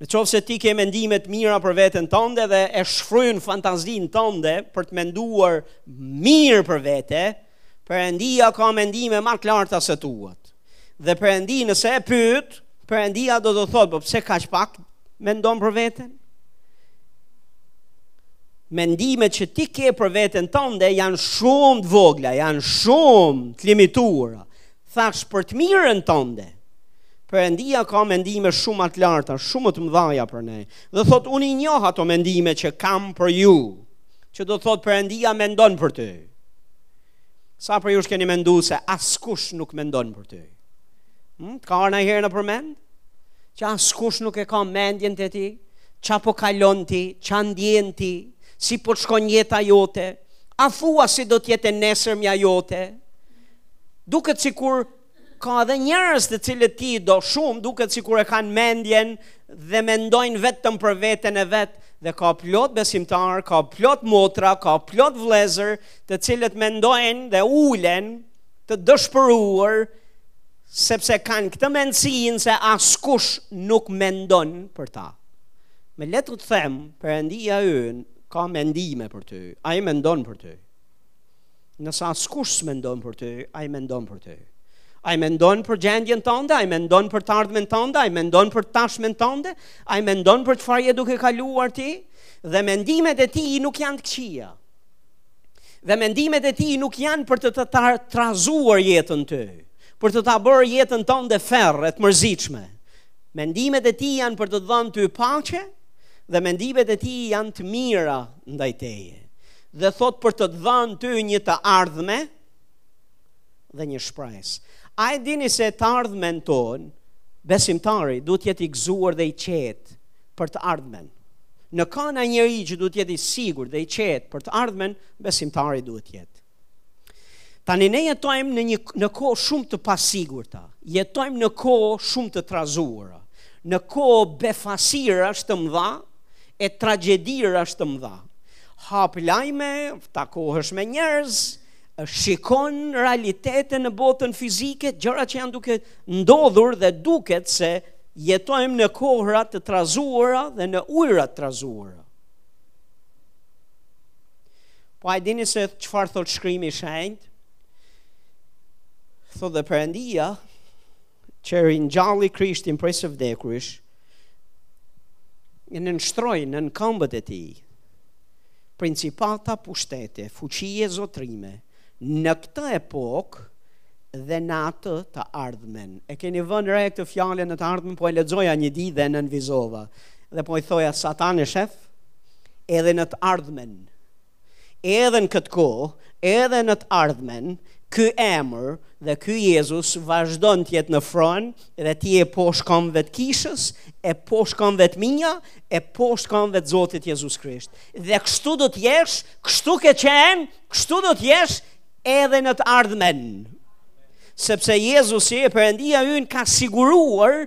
Speaker 1: Në qoftë se ti ke mendime t'mira për veten tande dhe e shfryn fantazinë tande për të menduar mirë për vete, Perëndia ka mendime ma të larta se tuat. Dhe Perëndi nëse e pyet, Perëndia do të thotë, po pse kaq pak mendon për veten? Mendimet që ti ke për veten tande janë shumë të vogla, janë shumë të limituara. Thashë për të mirën tande. Perëndia ka mendime shumë më të larta, shumë më të mëdha për ne. Dhe thotë unë i njoh ato mendime që kam për ju. Që do të thotë Perëndia mendon për ty. Sa prej jush keni mendu se askush nuk mendon për ty? Hmm? Ka ra najherë nëpër mend? Që askush nuk e ka mendjen te ti? Ça po kalon ti? Ça ndjen ti? Si po shkon jeta jote? A thua si do të jetë e nesërmja jote? Duket sikur Ka edhe njerëz të cilët ti i do shumë, duket sikur e kanë mendjen dhe mendojnë vetëm për veten e vet dhe ka plot besimtarë, ka plot motra, ka plot vëllezër, të cilët mendojnë dhe ulen të dëshpëruar sepse kanë këtë mendësinë se askush nuk mendon për ta. Më lër të të them, Perëndia ynë ka mendime për ty, ai mendon për ty. Nëse askush s'mendon për ty, ai mendon për ty. Ai mendon për gjendjen tande, ai mendon për të ardhmen tande, ai mendon për tashmen tande, ai mendon për çfarë je duke kaluar ti dhe mendimet e tij nuk janë të këqija. Dhe mendimet e tij nuk janë për të ta trazuar jetën ty, për të ta bërë jetën tande ferr e të mërzitshme. Mendimet e tij janë për të dhënë ty paqe dhe mendimet e tij janë të mira ndaj teje. dhe thotë për të të dhënë ty një të ardhme dhe një shpresë. A e dini se të ardhmen tonë, besimtari duhet të jetë i gëzuar dhe i qetë për të ardhmen. Në ka një njeri që duhet të jetë i sigurt dhe i qetë për të ardhmen, besimtari duhet të jetë. Tani ne jetojmë në një në kohë shumë të pasigurta. Jetojmë në kohë shumë të trazuara. Në kohë befasirash të mëdha, e tragjedirash të mëdha. Hap lajme, takohesh me njerëz, shikon realitetin në botën fizike, gjëra që janë duke ndodhur dhe duket se jetojmë në kohëra të trazuara dhe në ujëra të trazuara. Po e dini se çfarë thotë shkrimi i shenjtë? Thotë dhe Perëndia, që ringjalli Krishtin prej së vdekurish, e nënshtroi nën këmbët e tij, principata pushtete, fuqi e zotërime, në këtë epokë dhe në atë të ardhmen. E keni vënë re këtë fjalë në të ardhmen, po e lexoja një ditë dhe e nënvizova, dhe po i thoja satan e shef, edhe në të ardhmen, Edhe në këtë kohë, edhe në të ardhmen, ky emër dhe ky Jezus vazhdon të jetë në fron dhe ti je poshtë këmbëve të kishës, je poshtë këmbëve të mia, je poshtë këmbëve të Zotit Jezus Krisht. Dhe kështu do të jesh, kështu ke qenë, kështu do të jesh edhe në të ardhmen. Sepse Jezusi e Perëndia ynë ka siguruar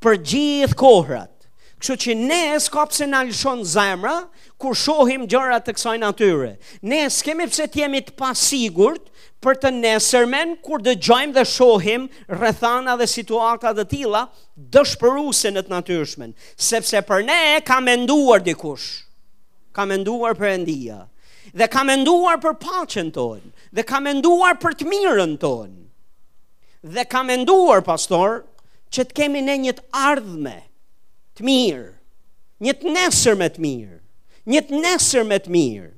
Speaker 1: për gjithë kohrat. Kështu që ne s'ka pse na lëshon zemra, kur shohim gjëra të kësaj natyre. Ne s'kemi pse të jemi të pasigurt për të nesërmen kur dëgjojmë dhe shohim rrethana dhe situata të tilla dëshpëruese në të natyrshmen, sepse për ne ka menduar dikush. Ka menduar Perëndia dhe ka menduar për paqen tonë dhe ka menduar për të mirën tonë. Dhe ka menduar pastor që të kemi ne një të ardhme të mirë, një të nesër me të mirë, një të nesër me të mirë.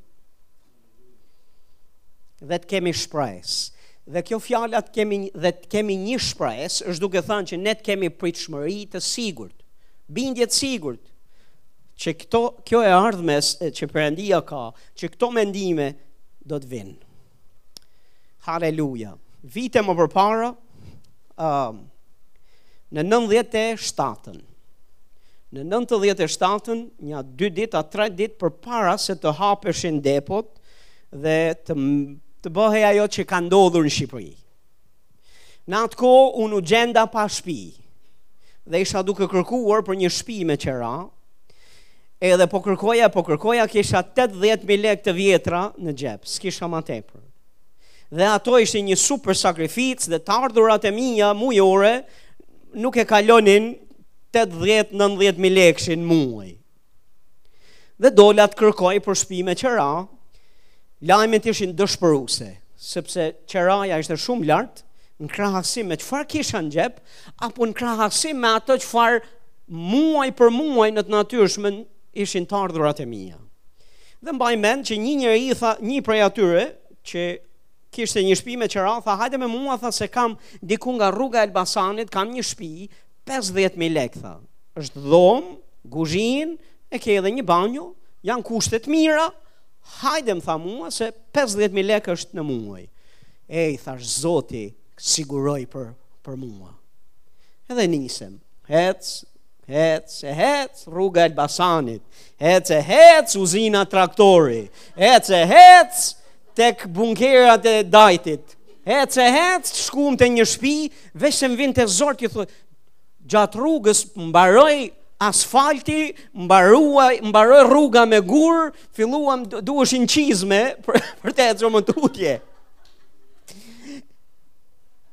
Speaker 1: Dhe të kemi shpresë. Dhe kjo fjala të kemi dhe të kemi një shpresë, është duke thënë që ne të kemi pritshmëri të sigurt, bindje të sigurt që këto kjo e ardhme që Perëndia ka, që këto mendime do të vijnë. Haleluja. Vite më përpara, um, në 97-ën, në 97-ën, nja dy ditë a tre ditë përpara se të hapeshin depot dhe të, të bëhej ajo që ka ndodhur në Shqipëri. Në atë kohë unë u gjenda pa shpi dhe isha duke kërkuar për një shpi me qera. Edhe po kërkoja, po kërkoja, kisha 80.000 lekë të vjetra në xhep, s'kisha ma tepër. Dhe ato ishte një super sakrificë dhe të ardhurat e mia mujore nuk e kalonin 80-90.000 lekë në muaj. Dhe dola të kërkoj për shpi me qera, lajmet ishin dëshpëruse, sepse qeraja ishte shumë lartë, në krahasim me çfarë kisha në xhep, apo në krahasim me ato çfarë muaj për muaj në të natyrshmen ishin të ardhurat e mija. Dhe mbaj mend që një njeri i tha një prej atyre që Kishte një shpi me qera, tha hajde me mua, tha se kam diku nga rruga e Elbasanit, kam një shpi, 50.000 lek, tha. Është dhomë, guzhinë, e ke edhe një banjo, janë kushte të mira, hajde më tha mua se 50.000 lek është në muaj. E i thash, Zoti siguroi për, për mua. Edhe nisem, hec, hec, e hec, rruga e Elbasanit, hec, e hec, uzina traktori, hec, e hec, tek bunkerat e Dajtit. Hec e hec, shkuam te një shpi, veçse më vinte zor t'i thoja gjatë rrugës mbaroi asfalti, mbarua, mbaroi rruga me gurë, filluam duheshin çizme për, për të ecur më tutje.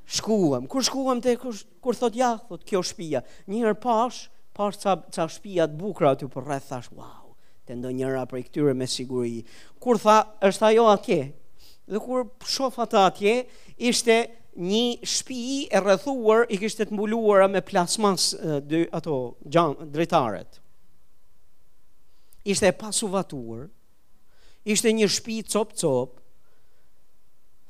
Speaker 1: Shkuam, kur shkuam te, kur Kur thotë ja, thotë kjo shpia. Një herë pash, pash ca, ca shpia të bukura aty përreth, thash, wow, te ndonjëra prej këtyre me siguri. Kur tha, është ajo atje. Dhe kur shof atë atje, ishte një shpi e rrethuar, i kishte të mbuluara me plasmas dy, ato, gjan, dritaret. Ishte e pasuvatuar, Ishte një shpi copë-copë.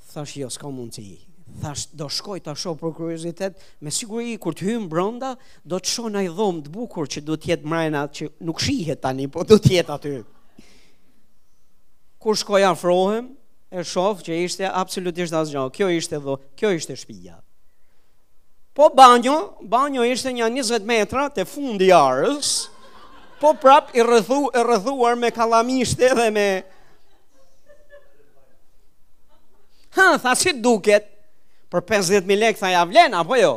Speaker 1: Thash jo, s'ka mundësi. Thash do shkoj ta shoh për kuriozitet, me siguri kur të hyjmë brenda do të shoh nai dhomë të bukur që do të jetë mbrenda që nuk shihet tani, po do të jetë aty. Kur shkoj afrohem, e shoh që ishte absolutisht asgjë. Kjo ishte dho, kjo ishte shpia. Po banjo, banjo ishte nja 20 metra te fundi i arës, po prap i rrethu, i rrethuar me kallamishte dhe me... Ha, tha si t'duket, për 50.000 lek tha ia vlen, apo jo?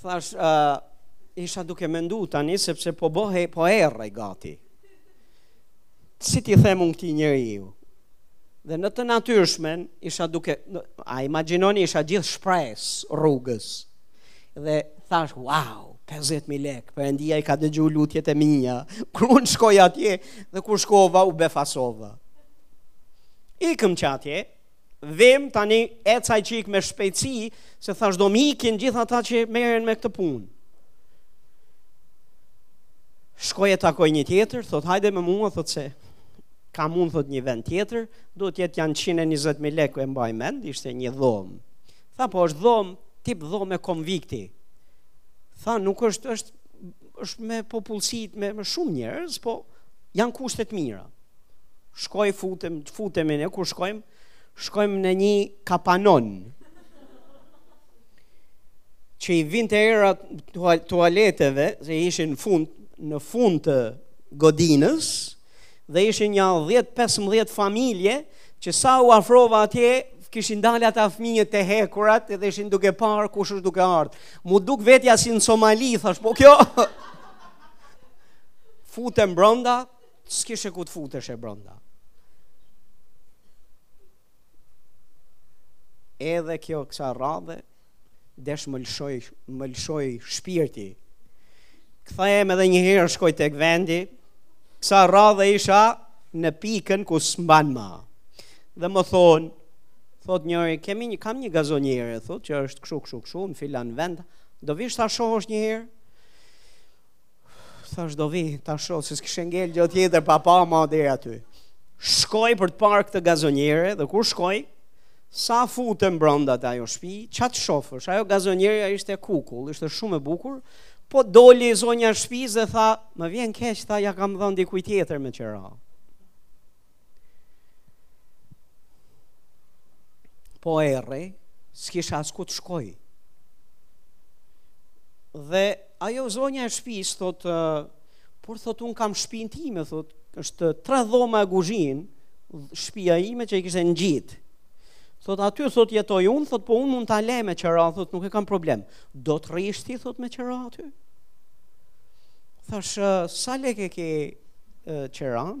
Speaker 1: Thash, uh, isha duke mendu tani, sepse po bohe, po errej gati. si t'i them unë këtij njeriu. Dhe në të natyrshmen isha duke a imagjinoni isha gjithë shpresë rrugës. Dhe thash wow, 50.000 lek, Perëndia i ka dëgju lutjet e mia. Kur unë shkoj atje dhe kur shkova u befasova. Ikëm që atje, Dhe tani eca çik me shpejtësi se thash do më ikin gjithë ata që merren me këtë punë. Shkoj e takoj një tjetër, thot hajde me mua, thot se kam unë thot një vend tjetër, duhet të jetë, ja një 120 mijë lekë e mbaj mend, ishte një dhomë. Tha po është dhomë, tip dhome konvikti. Tha nuk është është është me popullsit, me, me shumë njerëz, po janë kushte të mira. Shkoj, futem, futemi ne, kur shkojmë, shkojmë në një kapanon, që i vinte era e tualeteve, se ishin fund, në fund të godinës, Dhe ishin një 10-15 familje që sa u afrova atje, kishin dalë ata fëmijët te hekurat dhe ishin duke parë kush është duke ardhur. M'u duk vetja si në Somali, thash, po kjo. Futem brenda, s'kishe ku të futeshe brenda. Edhe kjo kësaj radhe, Desh më lëshoi, më lëshoi shpirti. Kthehem edhe një herë shkoj tek vendi. Kësaj radhe isha në pikën ku s'mban më. Dhe më thonë, thot njëri, kemi një, kam një garsoniere, thot që është këshu, këshu, këshu, në filan vend, do vish ta shohësh një herë? Thash do vi, ta shoh se s'kishe ngel gjë tjetër pa pa ma deri aty. Shkoj për të parë këtë garsoniere dhe kur shkoj, sa futem brenda te ajo shtëpi, ça t'shofësh, ajo garsonierja ishte kukull, ishte shumë e bukur, po doli zonja e shtëpis dhe tha, më vjen keq, tha ia kam dhënë dikujt tjetër me qera. Po erre, s'kisha as ku të shkoj. Dhe ajo zonja e shpis, thot, por thot, unë kam shpin time, thot, është tre dhoma e guzhin, shpia ime që e kishte ngjit. Thot, aty, thot, jetoj unë, thot, po unë mund ta le me qera, thot, nuk e kam problem. Do të rrish ti, thot, me qera aty? Thash, sa lek e ke qeran?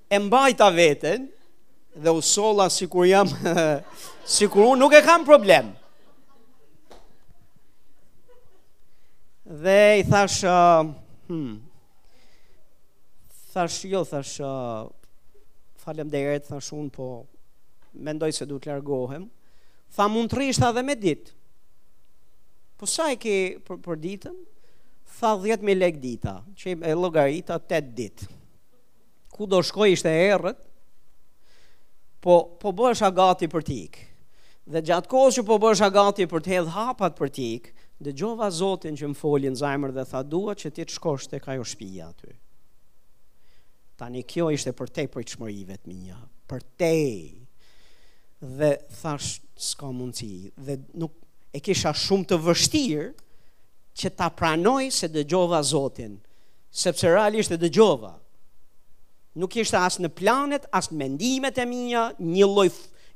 Speaker 1: E mbajta veten dhe u solla sikur jam sikur unë nuk e kam problem. Dhe i thash uh, hmm, thash jo, thash uh, faleminderit, thash unë po mendoj se du të largohem, tha mund të rrish ti edhe me ditë. Po sa e ke për, për ditën? Tha 10.000 lek dita, që e llogarita 8 ditë. ku do shkoj ishte e errët, po, po bësha gati për t'ik. Dhe gjatë kohës që po bësha gati për t'hedh hapat për t'ik, dëgjova Zotin që më foli në zemër dhe tha dua që ti të shkosh tek ajo shpija aty. Tani kjo ishte përtej prej çmimeve të mia, përtej. Dhe thash, s'ka mundësi, dhe nuk e kisha shumë të vështirë që ta pranoj se dëgjova Zotin, sepse realisht e dëgjova. Nuk ishte as në planet, as në mendimet e mia një lloj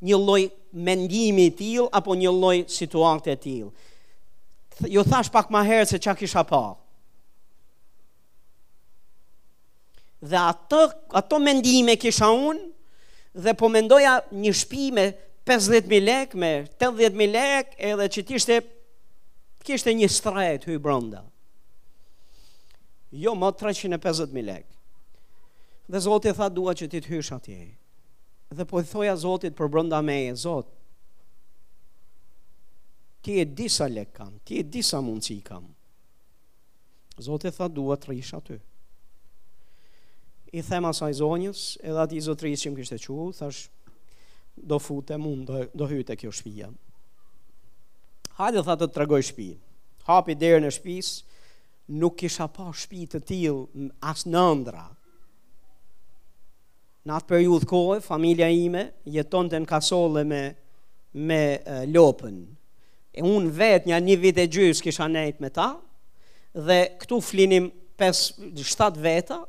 Speaker 1: një lloj mendimi i tillë apo një lloj situate e tillë. Ju thash pak më herët se çka kisha pa. Dhe ato ato mendime kisha unë dhe po mendoja një shpi me 50000 lekë me 80000 lekë edhe që të ishte, t'kishte një strehë t'hy brenda. Jo, më 350.000 lek. Dhe Zoti tha, dua që ti të hysh atje. Dhe po i thoja Zotit përbrënda meje, Zot, ti e di sa lek kam, ti e di sa mundësi kam. Zoti tha, dua të rrish aty. I them asaj zonjës, edhe atij zotëris që më kishte çu, thash, do futem unë, do, do hy te kjo shpia. Hajde, tha të tregoj shpinë. hapi derën e shpis, nuk kisha pa shpi të tillë as në ëndrra. Në atë periudhë kohe, familja ime jetonte në kasolle me, me lopën. E unë vetë nja një vit e gjysë kisha nejtë me ta, dhe këtu flinim 5-7 veta,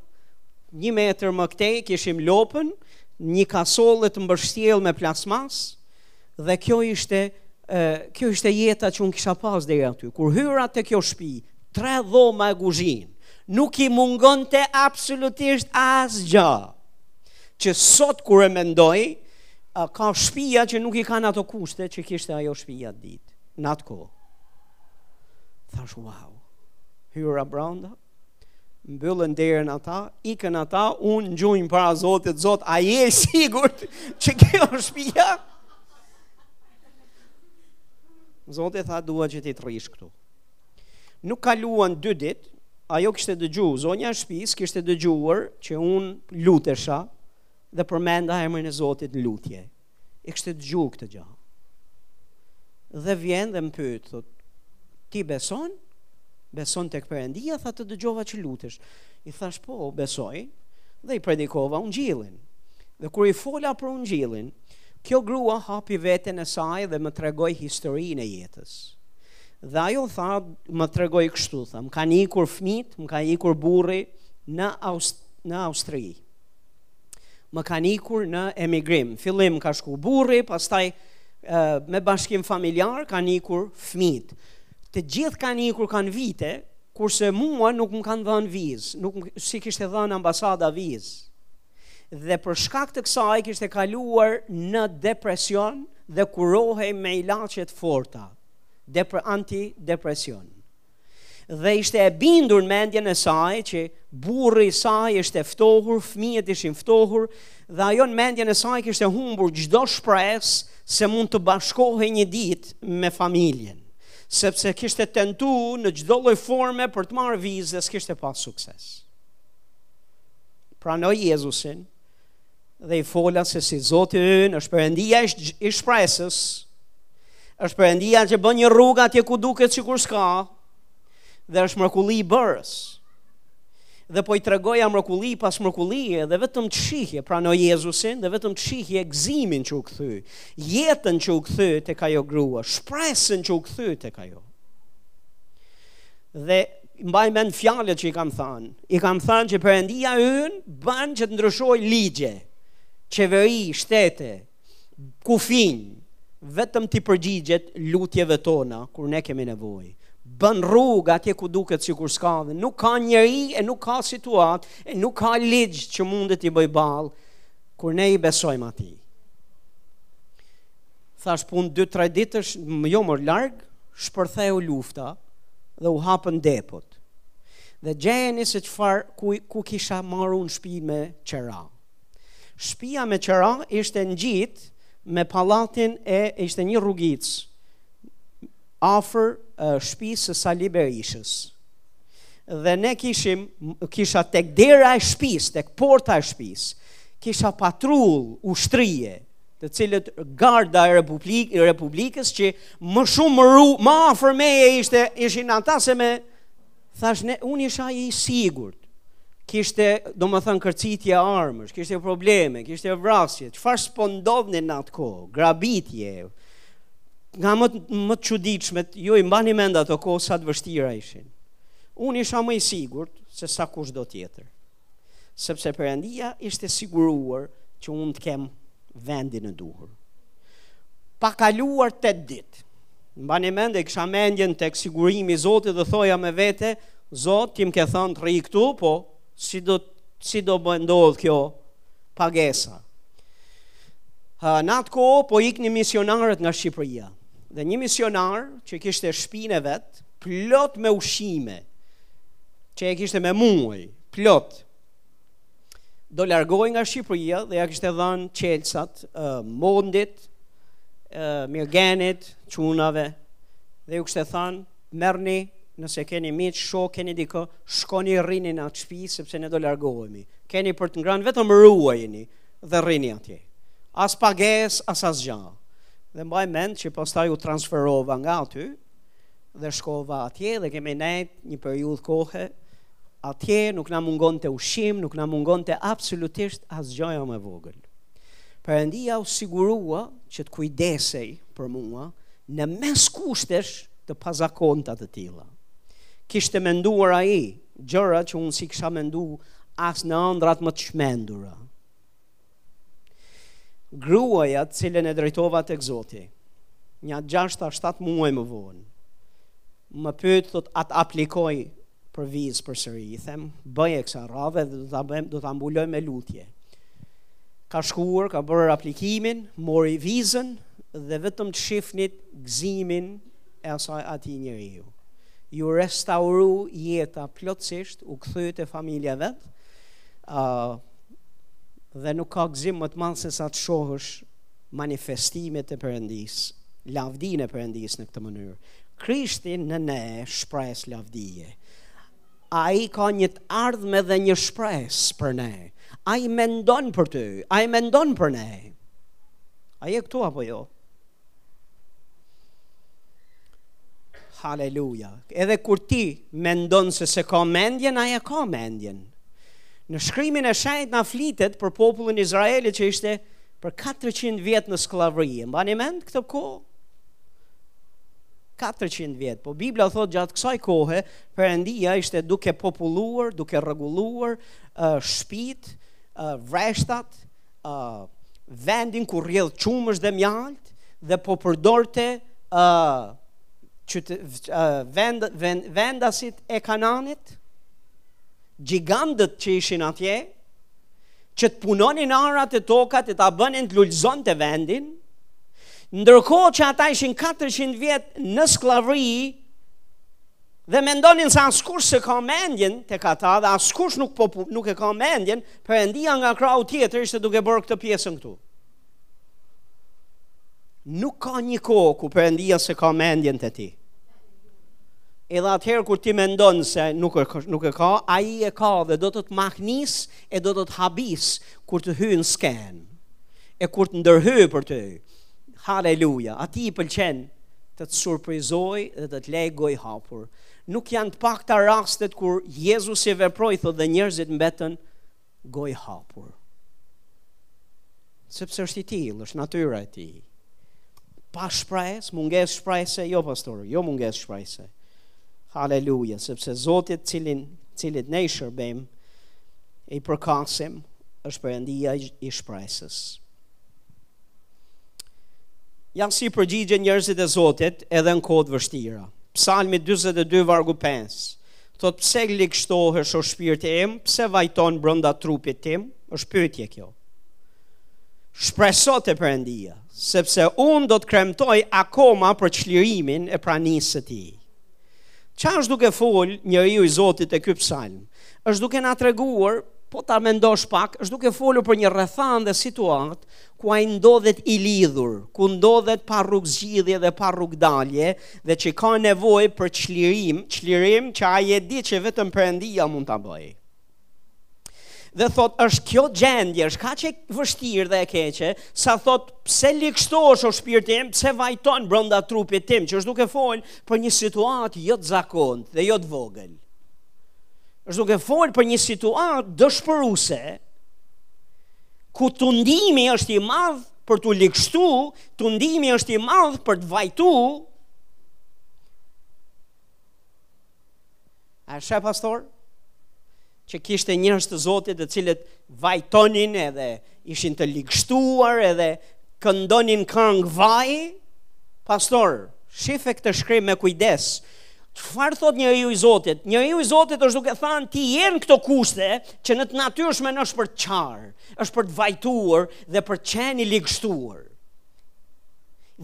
Speaker 1: një metër më këtej kishim lopën, një kasolle të mbështjellë me plasmas, Dhe kjo ishte kjo ishte jeta që unë kisha pas deri aty. Kur hyra te kjo shpi, tre dhoma e guzhin, nuk i mungonte absolutisht asgja. Që sot kur e mendoj, ka shpia që nuk i kanë ato kushte që kishte ajo shpi atë ditë, në atë kohë. Thash, wow, hyra branda, mbyllën derën ata, ikën ata, unë në gjunjë para Zotit, Zot, a je e sigurt që kjo është shpia? Zoti tha dua që ti të rrish këtu. Nuk kaluan dy dit, ajo kishte dëgju, zonja e shpis kishte dëgjuar që unë lutesha dhe përmenda emrin e Zotit në lutje. e kishte këtë gjë. Dhe vjen dhe më pyet, thot, ti beson? Beson tek Perëndia, tha të dëgjova që lutesh. I thash, po, besoj, dhe i predikova ungjillin. Dhe kur i fola për ungjillin, kjo grua hapi veten e saj dhe më tregoj historinë e jetës. Dhe ajo tha, më tregoj kështu, tha, më kanë ikur fmijt, më ka ikur burri në, Aust në Austri. Më kanë ikur në emigrim. Fillim ka shku burri, pastaj me bashkim familjar kanë ikur fëmijt. Të gjithë kanë ikur kanë vite, kurse mua nuk më kanë dhënë vizë, nuk s'i kishte dhënë ambasada vizë. Dhe për shkak të kësaj kishte kaluar në depresion dhe kurohej me ilaçe të forta, depre antidepresion. Dhe ishte e bindur në mendjen e saj që burri i saj ishte ftohur, fëmijët ishin ftohur dhe ajo në mendjen e saj kishte humbur çdo shpresë se mund të bashkohej një ditë me familjen, sepse kishte tentu në çdo lloj forme për të marrë vizë dhe s'kishte pas sukses. Pranoi Jezusin, dhe i fola se si Zoti ynë është Perëndia i shpresës. Është Perëndia që bën një rrugë atje ku duket sikur s'ka dhe është mrekullibërës. Dhe po i tregoja mrekulli pas mrekullie dhe vetëm të shihje pranoi Jezusin dhe vetëm të shihje gëzimin që u kthy, jetën që u kthy tek ajo grua, shpresën që u kthy tek ajo. Dhe mbaj mend fjalët që i kam thënë. I kam thënë që Perëndia ynë bën që të ndryshojë ligje, qeveri, shtete, kufinj, vetëm t'i përgjigjet lutjeve tona kur ne kemi nevojë. Bën rrugë atje ku duket sikur s'ka dhe nuk ka njeri e nuk ka situatë e nuk ka ligj që mundet t'i bëjë ballë kur ne i besojmë atij. Thash punë dy tre ditësh, jo më larg, shpërtheu lufta dhe u hapën depot. Dhe gjejeni se çfarë ku ku kisha marrë unë shtëpi me qera. Shtëpia me qera ishte ngjit me pallatin e ishte një rrugicë afër shtëpisë së Sali Berishës. Dhe ne kishim kisha tek dera e shtëpisë, tek porta e shtëpisë, kisha patrullë ushtrie të cilët garda e Republik, Republikës që më shumë ru, më afër meje ishte ishin ata se me thash ne unë isha i sigurt. Kishte, domethën kërcitje armësh, kishte probleme, kishte vrasje. Çfarë s'po ndodhte në atë kohë? Grabitje. Nga më më të çuditshme, ju i mbani mend ato kohë sa të vështira ishin. Unë isha më i sigurt se sa kushdo tjetër. sepse Perëndia ishte siguruar që unë të kem vendin e duhur. Pa kaluar 8 ditë. Mbani mend e kisha mendjen tek sigurimi i Zotit dhe thoja me vete, Zot, ti më ke thënë të rri këtu, po si do si do bëhet ndodh kjo pagesa. Ha, në atë kohë po iknin misionarët nga Shqipëria. Dhe një misionar që kishte shpinë e vet, plot me ushqime, që e kishte me muaj, plot, do largohej nga Shqipëria dhe ia kishte dhanë çelsat, uh, Mondit, uh, Mirgenit, çunave, dhe u kishte thanë, merrni nëse keni miq, shokë, keni dikë, shkoni rrini në atë shpi, sepse ne do largohemi. Keni për të ngranë, vetëm ruajeni dhe rrini atje. As pagesë, as asgja. Dhe mbaj mend që pastaj u transferova nga aty, dhe shkova atje dhe kemi nejt një periudhë kohe atje nuk na mungonte ushqim, nuk na mungonte absolutisht as gjaja më e vogël. Perëndia u sigurua që të kujdesej për mua në mes kushtesh të pazakonta të tilla. Kishte menduar ai gjëra që unë s'i kisha mendu as në ëndrrat më të çmendura. Gruaja të cilën e drejtova tek Zoti, nja 6-7 muaj më vonë, më pyet thotë a të aplikoj për vizë përsëri, i them, bëje kësaj radhe dhe do të bëjmë, do ta mbuloj me lutje. Ka shkuar, ka bërë aplikimin, mori vizën dhe vetëm të shifnit gzimin e asaj atij njeriu. Iu restauru jeta plotësisht, u kthye te familja e vet, uh, dhe nuk ka gëzim më të madh sesa të shohësh manifestimet e Perëndisë, lavdinë e Perëndisë në këtë mënyrë. Krishti në ne shpresë lavdie. Ai ka një të ardhme dhe një shpresë për ne. Ai mendon për ty, ai mendon për ne. A je këtu apo jo? Haleluja. Edhe kur ti mendon se s'e ka mendjen, ai e ka mendjen. Në shkrimin e shenjtë na flitet për popullin e Izraelit që ishte për 400 vjet në skllavëri. E mbani mend këtë kohë? 400 vjet. Po Bibla thotë gjatë kësaj kohe, Perëndia ishte duke populluar, duke rregulluar uh, shtëpitë, uh, vreshtat, uh, vendin ku rrjedh qumësht dhe mjaltë dhe po përdorte uh, qyte, uh, vend, vend, vendasit e Kananit, gjigantët që ishin atje, që të punonin arat e tokat e ta bënin të lulëzonte vendin, ndërkohë që ata ishin 400 vjet në skllavri, dhe mendonin se askush s'e ka mendjen tek ata dhe askush nuk, po, nuk e ka mendjen, Perëndia nga krahu tjetër ishte duke bërë këtë pjesën këtu. Nuk ka një kohë ku Perëndia s'e ka mendjen te ti. Edhe atëherë kur ti mendon se nuk e, nuk e ka, ai e ka dhe do të të mahnisë e do të të habisë kur të hyjë në skenë e kur të ndërhyjë për ty. Haleluja, atij i pëlqen të të surprizojë dhe të të lejë gojëhapur. Nuk janë të pakta rastet kur Jezusi veproi, thotë dhe njerëzit mbetën gojëhapur. Sepse është i tillë, është natyra e tij. Pa shpresë, mungesë shprese, jo pastor, jo mungesë shprese. Haleluja, sepse Zoti të cilin, të cilit ne i shërbejmë, i përkasim, është Perëndia i shpresës. Ja si përgjigjen njerëzit e Zotit edhe në kohë të vështira. Psalmi 42 vargu 5. Thotë pse ligështohesh o shpirti im, pse vajton brenda trupit tim? Është pyetje kjo. Shpreso te Perëndia, sepse unë do të kremtoj akoma për çlirimin e pranisë së tij. Ça është duke fol njeriu i Zotit te ky psalm? është duke na treguar, po ta mendosh pak, është duke folur për një rrethanë dhe situatë ku ai ndodhet i lidhur, ku ndodhet pa rrugëzgjidhje dhe pa rrugëdalje dhe që ka nevojë për çlirim, çlirim që ai e di që vetëm Perëndia mund ta bëjë. Dhe thotë, është kjo gjendje, është kaq e vështirë dhe e keqe, sa thotë, pse ligështohesh o shpirti im, pse vajton brenda trupit tim, që është duke folë për një situatë jo të zakontë dhe jo të vogël. është duke folë për një situatë dëshpëruese, ku tundimi është i madh për t'u ligështu, tundimi është i madh për të vajtu. A e sheh pastor? Që kishte njerëz të Zotit të cilët vajtonin edhe ishin të ligështuar edhe këndonin këngë vaji, pastor, shife këtë shkrim me kujdes, Çfarë thotë njeriu i Zotit? Njeriu i Zotit është duke thanë ti je në këto kushte që në të natyrshmen është për të qarë, është për të vajtuar dhe për të qenë i ligështuar.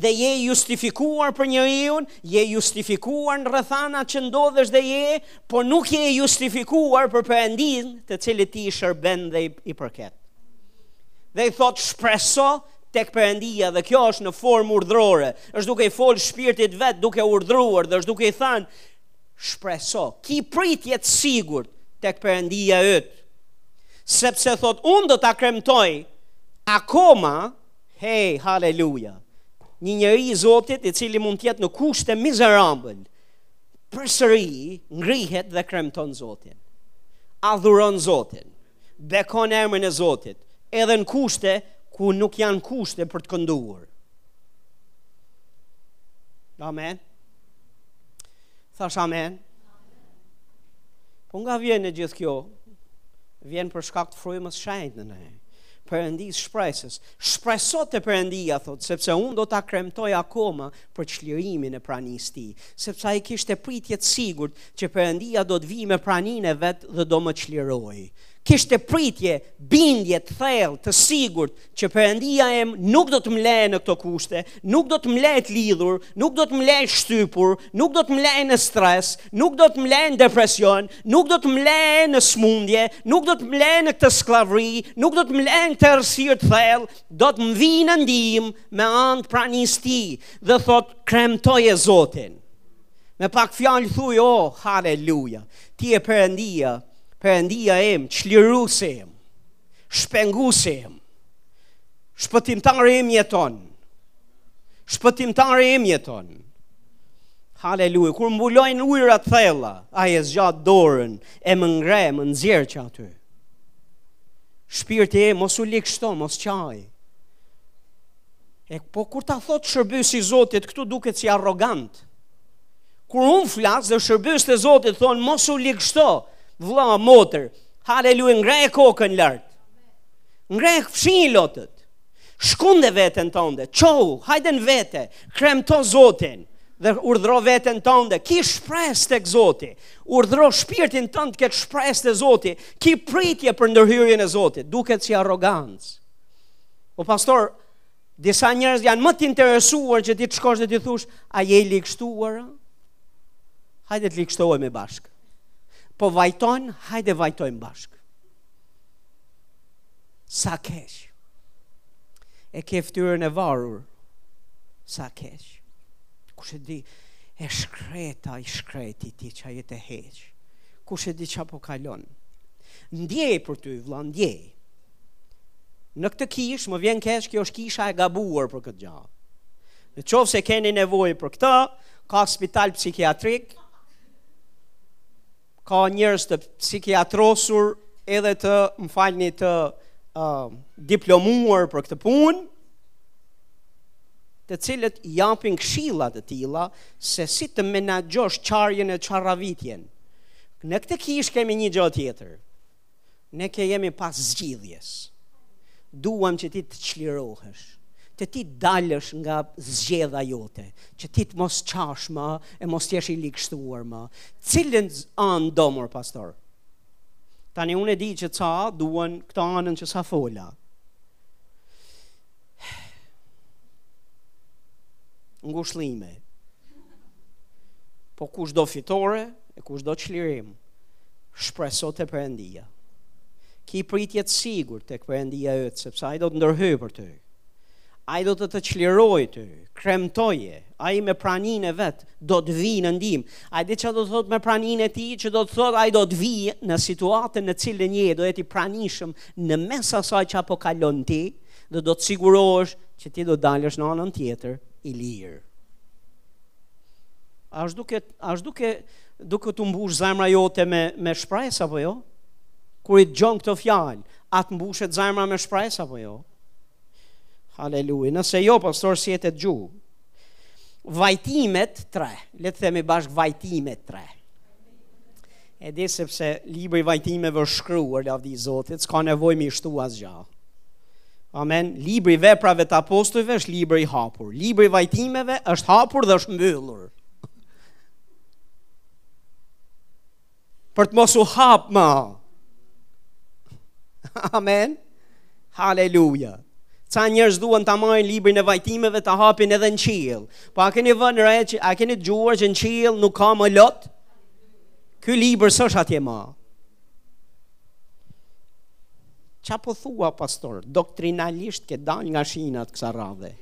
Speaker 1: Dhe je i justifikuar për njeriun, je i justifikuar në rrethanat që ndodhesh dhe je por nuk je i justifikuar për Perëndinë të cilit ti i shërben dhe i përket. Dhe i thotë shpreso tek Perëndia dhe kjo është në formë urdhrore, është duke i folë shpirtit të vet duke urdhëruar dhe është duke i thanë shpreso, ki pritje të sigurt tek Perëndia yt, sepse thotë unë do ta kremtoj akoma, hej, haleluja, një njeri i Zotit i cili mund të jetë në kushte mizerabël, përsëri ngrihet dhe kremton Zotin. Adhuron Zotin. Bekon emrin e Zotit, edhe në kushte ku nuk janë kushte për të kënduar. Amen. Thash amen. Po nga vjen e gjithë kjo? Vjen për shkak të Frymës Shenjtë në ne. Perëndisë shpresës. Shpreso te Perëndia thot, sepse unë do ta kremtoj akoma për çlirimin e pranisë tij, sepse ai kishte pritje të sigurt që Perëndia do të vijë me praninë e vet dhe do më çlirojë. Kishte pritje, bindje të thellë, të sigurt që Perëndia em nuk do të më lejë në këto kushte, nuk do të më lejë të lidhur, nuk do të më lejë shtypur, nuk do të më lejë në stres, nuk do të më lejë në depresion, nuk do të më lejë në smundje, nuk do të më lejë në këtë skllavëri, nuk do të më lejë në këtë errësirë të thellë, do të më vijë në ndihmë me anë të pranisë së tij dhe thot kremtoje Zotin. Me pak fjalë thuj, o, oh, haleluja, ti je Perëndia, Perëndia em, çlirusi em, shpengusi em, shpëtimtari em jeton, shpëtimtari em jeton. Haleluja, kur mbulojnë ujrat e thella, ai e zgjat dorën, E më ngre, më nxjerr që aty. Shpirti em mos u ligshto, mos qaj. E po kur ta thot shërbësi i Zotit, këtu duket si arrogant. Kur unë flas dhe shërbësit e Zotit thonë mos u ligshto, vlla, motër, haleluja ngre kokën lart. Ngre e fshiji lotët. Shkunde veten tënde, çohu, hajde në vete, kremto Zotin dhe urdhro veten tënde, ki shpresë tek Zoti. Urdhëro shpirtin tënd të ketë shpresë te Zoti, ki pritje për ndërhyrjen e Zotit. Duket si arrogancë. O pastor, disa njerëz janë më të interesuar që ti të shkosh dhe t'i thush, a je i ligështuar? Hajde të ligështohemi bashkë. Po vajton, hajde vajtojmë bashkë. Sa keq. E ke fytyrën e varur. Sa keq. Kush e di e shkreta i shkreti ti ça jete e heq. Kush e di ça po kalon. Ndjej për ty, vlla, ndjej. Në këtë kish, më vjen keq, kjo është kisha e gabuar për këtë gja. Në qoftë se keni nevojë për këto, ka spital psikiatrik, ka njerëz të psikiatrosur edhe të më falni të uh, diplomuar për këtë punë të cilët japin këshilla të tilla se si të menaxhosh qarjen e qarravitjen. Në këtë kish kemi një gjë tjetër. Ne jemi pas zgjidhjes. Duam që ti të çlirohesh, që ti të dalësh nga zgjedha jote, që ti të mos qash më e mos të jesh i ligështuar më. Cilën anë do marr pastor? Tani unë e di që ca duan këtë anën që sa fola. Ngushëllime. Po kush do fitore, e kush do çlirim? Shpreso te Perëndia. Ki pritje të sigurt tek Perëndia jot, sepse ai do të ndërhyjë për ty. Ai do të të çlirojë ty, kremtoje. Ai me praninë e vet do të vijë në ndihmë. A e di ça do të thotë me praninë e tij, që do të thotë ai do të vijë në situatën në cilën je, do jetë i pranishëm në mes asaj që po kalon ti dhe do të sigurohet që ti do të dalësh në anën tjetër i lirë. A është duke, a është duke, duke t'u mbush zemra jote me, me shpresë, apo jo? Kur i dëgjon këto fjalë, a të mbushet zemra me shpresë, apo jo? Haleluja, nëse jo, pastor, s'je tu dëgju. Vajtimet tre, le të themi bashkë vajtimet tre. E di sepse libri i vajtimeve është shkruar, lavdi Zotit, s'ka nevojë me i shtu asgja. Amen. Libri i veprave të apostujve është libër i hapur. Libri i vajtimeve është hapur dhe është mbyllur. Për të mos u hap ma. Amen. Haleluja. Ca njerëz duan ta marrin librin e vajtimeve ta hapin edhe në qiell. Po a keni vënë re që a keni dëgjuar që në qiell nuk ka më lot? Ky libër s'është atje më. Ça po thua, pastor? Doktrinalisht ke dalë nga shinat kësaj radhe.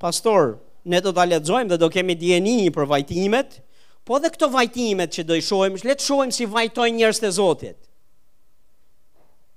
Speaker 1: Pastor, ne do ta lexojmë dhe do kemi dijeni për vajtimet, po dhe këto vajtimet që do i shohim, le të shohim si vajtojnë njerëzit e Zotit.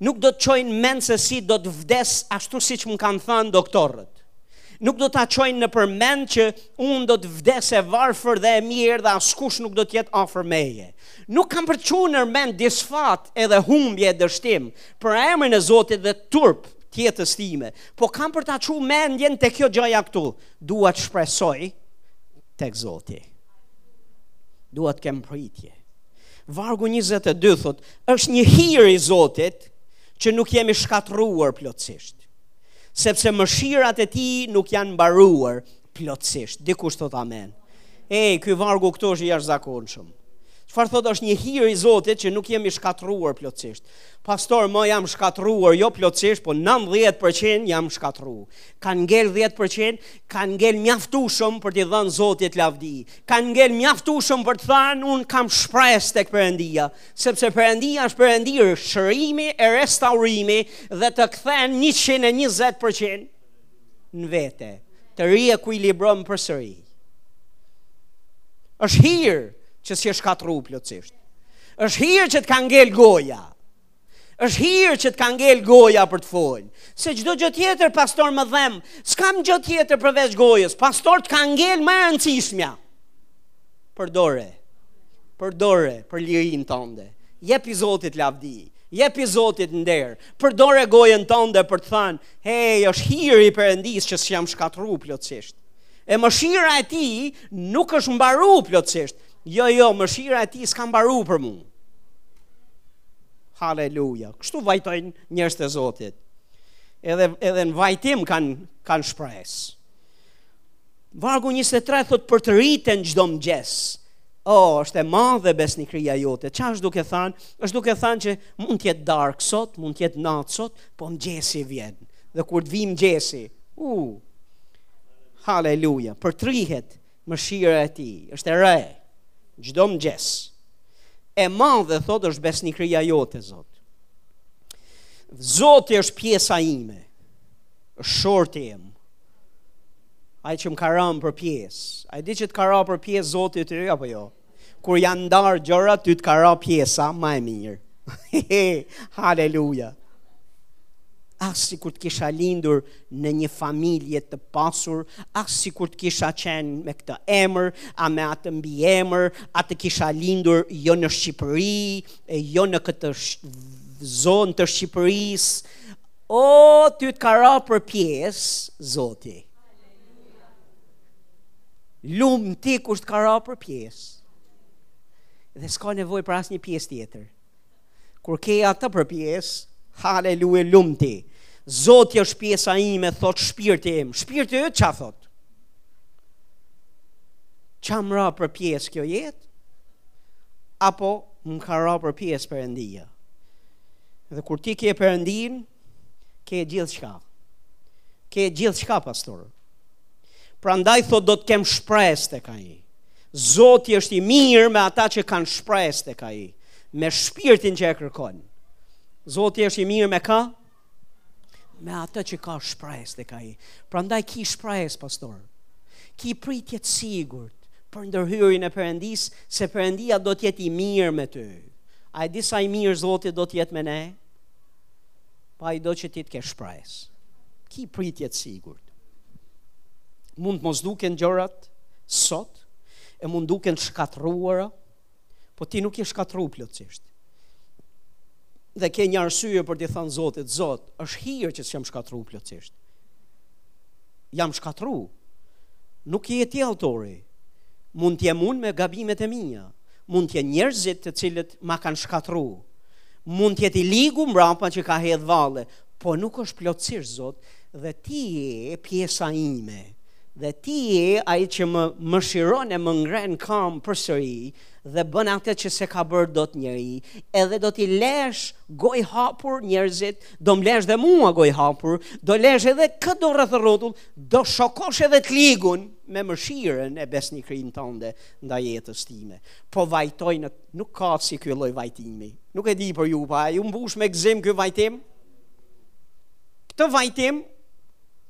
Speaker 1: Nuk do të çoj në mend se si do të vdes ashtu siç më kanë thënë doktorët. Nuk do ta çoj nëpër mend që unë do të vdes e varfër dhe e mirë dhe askush nuk do të jetë afër meje. Nuk kam për të çuar në mend disfatë edhe humbje e dështim për emrin e Zotit dhe turp të jetës time, po kam për ta çu mendjen te kjo gjaja këtu, dua të shpresoj tek Zoti. Dua të kem pritje. Vargu 22 thotë, është një hir i Zotit që nuk jemi shkatërruar plotësisht. Sepse mëshirat e tij nuk janë mbaruar plotësisht. Dikush thotë amen. Ej, ky vargu këtu është i jashtëzakonshëm. Çfarë thotë është një hir i Zotit që nuk jemi shkatërruar plotësisht. Pastor, ma jam shkatërruar jo plotësisht, po 90% jam shkatërruar. Kanë ngel 10%, kanë ngel mjaftueshëm për t'i dhënë Zotit lavdi. kanë ngel mjaftueshëm për të thënë unë kam shpresë tek Perëndia, sepse Perëndia është Perëndi shërimi e restaurimi dhe të kthen 120% në vete, të riekuilibron përsëri. Është hir që s'je shkatrru plotësisht. Është hir që të ka ngel goja. është hir që të ka ngel goja për të folë. Se çdo gjë tjetër, pastor më dhemb, s'kam gjë tjetër përveç gojës, pastor të ka ngel më e rëndësishmja. Përdore, përdore, për lirinë tënde, jepi Zotit lavdi, jepi Zotit nder, përdore gojën tënde për të thënë, hej, është hir i Perëndisë që s'jam shkatrru plotësisht. E mëshira e tij nuk është mbaru plotësisht, Jo, jo, mëshira e tij s'ka mbaru për mu. Haleluja. Kështu vajtojnë njerëzit e Zotit. Edhe edhe në vajtim kanë kanë shpresë. Vargu 23 thotë përtërihen çdo mëngjes. O, oh, është e madhe besnikëria jote. Ça është duke thënë? Është duke thënë që mund të jetë darkë sot, mund të jetë natë sot, po mëngjesi vjen. Dhe kur të vijë mëngjesi, u. Uh, haleluja, përtërihet Mëshira e tij është e re çdo mëngjes. E madhe thotë është besnikëria jote Zot. Zoti është pjesa ime. Është shorti im. Ai që më ka ra për pjesë. A e di që të ka ra për pjesë Zoti ty apo jo? Kur janë ndarë gjëra, ty të ka ra pjesa ma e mirë. Haleluja. Ah sikur të kisha lindur në një familje të pasur, ah sikur të kisha qenë me këtë emër, a me atë mbiemër, a të kisha lindur jo në Shqipëri, jo në këtë zonë të Shqipërisë, o, ty të ka ra për pjesë, Zoti. Lum ti kush të ka ra për pjesë. Dhe s'ka nevojë për asnjë pjesë tjetër. Kur ke atë për pjesë, haleluja lum ti. Zoti është pjesa ime, thotë shpirti im. Shpirti yt ça thotë? Ça m'ra për pjesë kjo jetë? Apo më ka ra për pjesë Perëndia? Dhe kur ti ke Perëndinë, Ke gjithçka. Ke gjithçka pastor. Prandaj thotë do të kem shpresë tek ai. Zoti është i mirë me ata që kanë shpresë tek ai, me shpirtin që e kërkon. Zoti është i mirë me ka? Me atë që ka shpresë tek ai. Prandaj ki shpresë pastor. Ki pritje të sigurt për ndërhyrjen e Perëndisë, se Perëndia do të jetë i mirë me ty. A e di sa i mirë Zoti do të jetë me ne? Pa ai do që ti të kesh shpresë. Ki pritje të sigurt. Mund të mos duken gjërat sot, e mund të duken shkatruara, po ti nuk je shkatru plotësisht. Dhe ke një arsye për t'i thënë Zotit, Zot, është hirë që s'jam shkatru plotësisht. jam shkatru, nuk je ti autori, mund të jem unë me gabimet e mia, mund të jenë njerëzit të cilët ma kanë shkatru, mund të jetë i ligu mbrapa që ka hedh valle, po nuk është plotësisht, Zot, dhe ti je pjesa ime, dhe ti je ai që më, mëshiron e më ngre në kambë përsëri, dhe bën atë që s'e ka bërë dot njeri, edhe do t'i lesh gojëhapur njerëzit, do m'lesh dhe mua gojëhapur, do lesh edhe këdo rreth e rrotull, do shokosh edhe t'ligun me mëshirën e besnikërinë tënde ndaj jetës time. Po vajtojnë, nuk ka si ky lloj vajtimi, nuk e di për ju, pa ju mbush me gzim ky vajtim, këtë vajtim,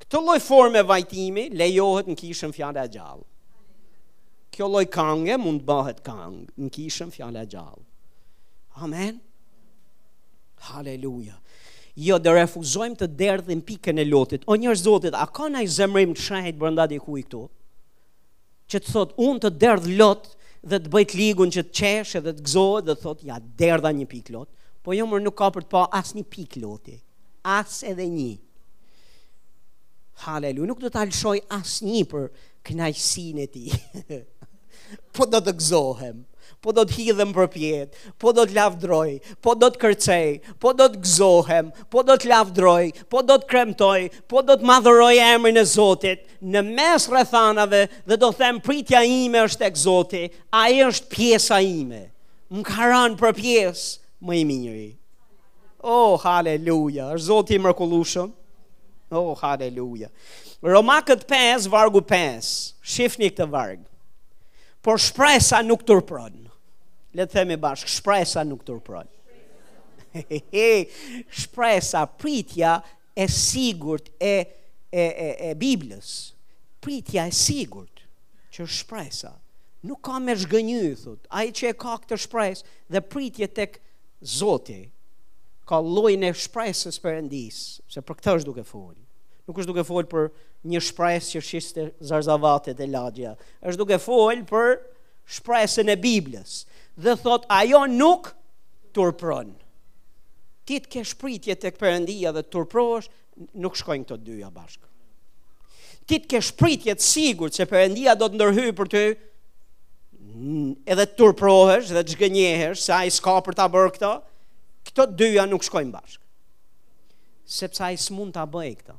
Speaker 1: këtë lloj forme vajtimi, lejohet në kishën Fjala e Gjallë. Kjo lloj kange mund të bëhet kangë në kishën Fjala e Gjallë. Amen. Haleluja. Jo do refuzojmë të derdhim pikën e lotit. O njerëz të Zotit, a ka ndonjë zemërim të shenjtë brenda dikujt këtu? Që të thotë unë të derdh lot dhe të bëj t'ligun që të qeshë dhe të gëzohet dhe të thotë ia derdha një pikë lot, po jo më nuk ka për të pa asnjë pikë loti. As edhe një. Haleluja, nuk do ta lëshoj asnjë për kënaqësinë e tij. po do të gëzohem, po do të hidhem përpjetë, po do të lavdroj, po do të kërcej, po do të gëzohem, po do të lavdroj, po do të kremtoj, po do të madhëroj emrin e Zotit, në mes rrethanave dhe do them pritja ime është tek Zoti, ai është pjesa ime. Më ka rënë për pjesë më i miri. Oh, haleluja, është Zoti i mrekullueshëm. Oh, haleluja. Romakët 5, vargu 5, shifni këtë varg. Por shpresa nuk turpron. Le të themi bashkë, shpresa nuk turpron. Shpresa, pritja e sigurt e e e, e Biblës. Pritja e sigurt që është shpresa. Nuk ka me zhgënjy, thotë. Ai që e ka këtë shpresë dhe pritje tek Zoti, ka llojin e shpresës së Perëndisë, se për këtë është duke fol. Nuk është duke fol për një Shpresë që shiste zarzavate te lagjja. Është duke fol për shpresën e Biblës. dhe thot ajo nuk turpron. Ti të kesh pritje tek Perëndia dhe të turprohesh, nuk shkojnë këto të dyja bashkë. Ti të kesh pritje të sigurt se Perëndia do të ndërhyjë për ty, edhe të turprohesh dhe të zhgënjehesh se ai s'ka për ta bërë këto, këto të dyja nuk shkojnë bashkë. Sepse ai s'mund ta bëjë këto.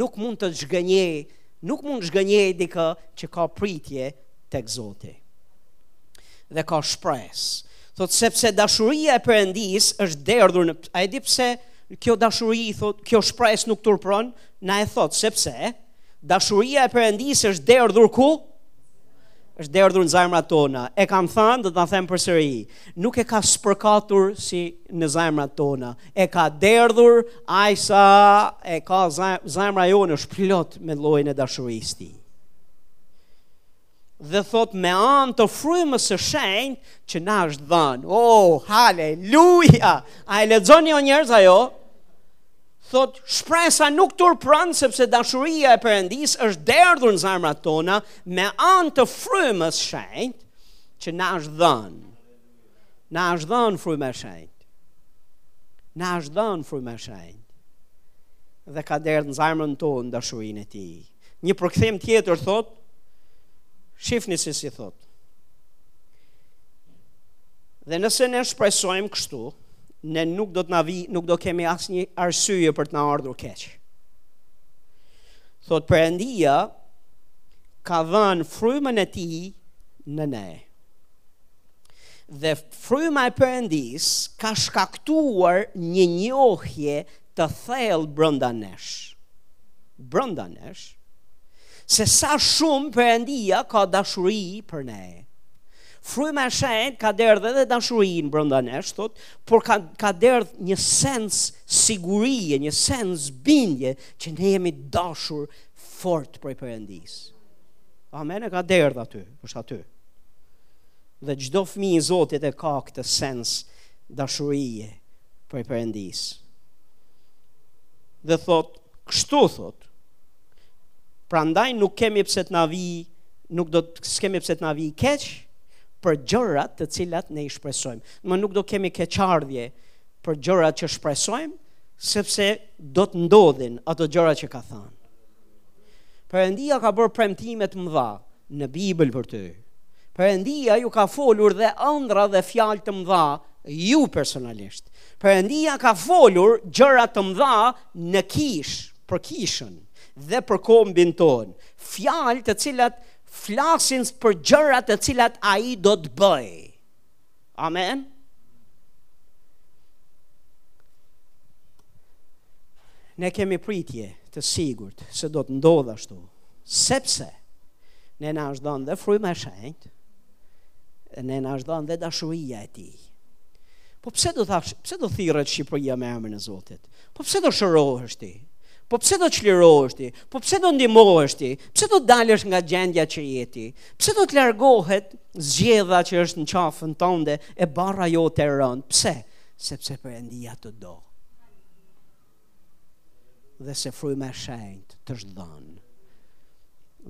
Speaker 1: Nuk mund të zhgënjej, nuk mund të zhgënjej dikë që ka pritje tek Zoti. Dhe ka shpresë. Thot sepse dashuria e Perëndisë është derdhur në a e di pse kjo dashuri thot kjo shpresë nuk turpron na e thot sepse dashuria e Perëndisë është derdhur ku është derdhur në zemrat tona. E kam thënë, do ta them përsëri, nuk e ka spërkatur si në zemrat tona. E ka derdhur ai sa e ka zemra jonë është plot me llojin e dashurisë së tij. dhe thot me anë të frymës së shenjtë që na është dhënë. Oh, haleluja! A e lexoni o jo njerëz ajo? Thot shpresa nuk turpron sepse dashuria e Perëndis është derdhur në zemrat tona me anë të frymës së shenjtë që na është dhënë. Na është dhënë fryma e shenjtë. Na është dhënë fryma e shenjtë. Dhe ka derdhë në zemrën tonë dashurinë e tij. Një përkthim tjetër thot, shifni se si thot. Dhe nëse ne shpresojmë kështu, ne nuk do të na vi, nuk do kemi asnjë arsye për të na ardhur keq. Thot Perëndia ka dhënë frymën e tij në ne. Dhe fryma e Perëndis ka shkaktuar një njohje të thellë brënda nesh. Brënda nesh, se sa shumë Perëndia ka dashuri për ne. Fryma e shenjt ka derdhë edhe dashurin brënda nesh, thot, por ka, ka derdhë një sens sigurie, një sens bindje që ne jemi dashur fort prej Perëndis. Amen e ka derdhë aty, është aty. Dhe çdo fëmijë i Zotit e ka këtë sens dashurie prej Perëndis. Dhe thot, kështu thot. Prandaj nuk kemi pse të na vi, nuk do të kemi pse të na vi keq për gjërat të cilat ne i shpresojmë. Më nuk do kemi keqardhje për gjërat që shpresojmë, sepse do të ndodhin ato gjëra që ka thënë. Perëndia ka bërë premtime të mëdha në Bibël për ty. Perëndia ju ka folur dhe ëndrra dhe fjalë të mëdha ju personalisht. Perëndia ka folur gjëra të mëdha në kishë, për kishën dhe për kombin tonë. Fjalë të cilat flasin për gjëra të cilat ai do të bëjë. Amen. Ne kemi pritje të sigurt se do të ndodhë ashtu, sepse ne na është dhënë dhe fryma e shenjtë, ne na është dhënë dhe dashuria e tij. Po pse do thash, pse do thirret Shqipëria me emrin e Zotit? Po pse do shërohesh ti? Po pse do çlirohesh ti? Po pse do ndihmohesh ti? Pse do dalësh nga gjendja që je ti? Pse do të largohet Zgjedha që është në qafën tënde e barra jote e rëndë. Pse? Sepse Perëndia të do. Dhe se fryma e shenjtë të është dhënë.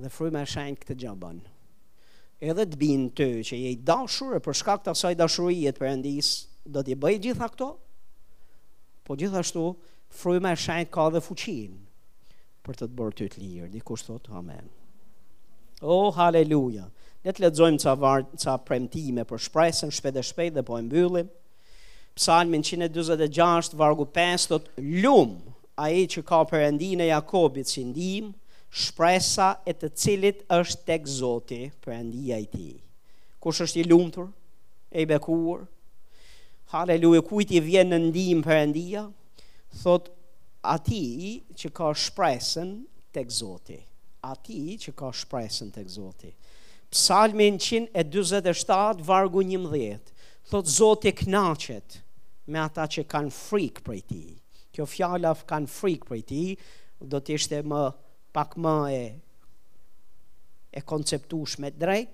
Speaker 1: Dhe fryma e shenjtë këtë gjë bën. Edhe të bind ty që je i dashur e për shkak të asaj dashurie të Perëndisë, do t'i bëjë gjitha këto. Po gjithashtu fryma e shenjtë ka edhe fuqinë Për të të bërë ty të lirë, dikush thotë amen. O, oh, haleluja! Le të lexojmë ca, var, ca premtime për shpresën shpejt e shpejt dhe po e mbyllim. Psalmin 146, vargu 5, thotë, lum ai që ka Perëndinë e Jakobit si ndihmë, shpresa e të cilit është tek Zoti Perëndia i tij. Kush është i lumtur, e i bekuar, haleluja, kujt i vjen në ndihmë Perëndia, Thotë atij që ka shpresën tek Zoti. Atij që ka shpresën tek Zoti. Psalmi 147 vargu 11. Thotë Zoti kënaqet me ata që kanë frikë prej tij. Kjo fjala kanë frikë prej tij do të ishte më pak më e e konceptueshme drejt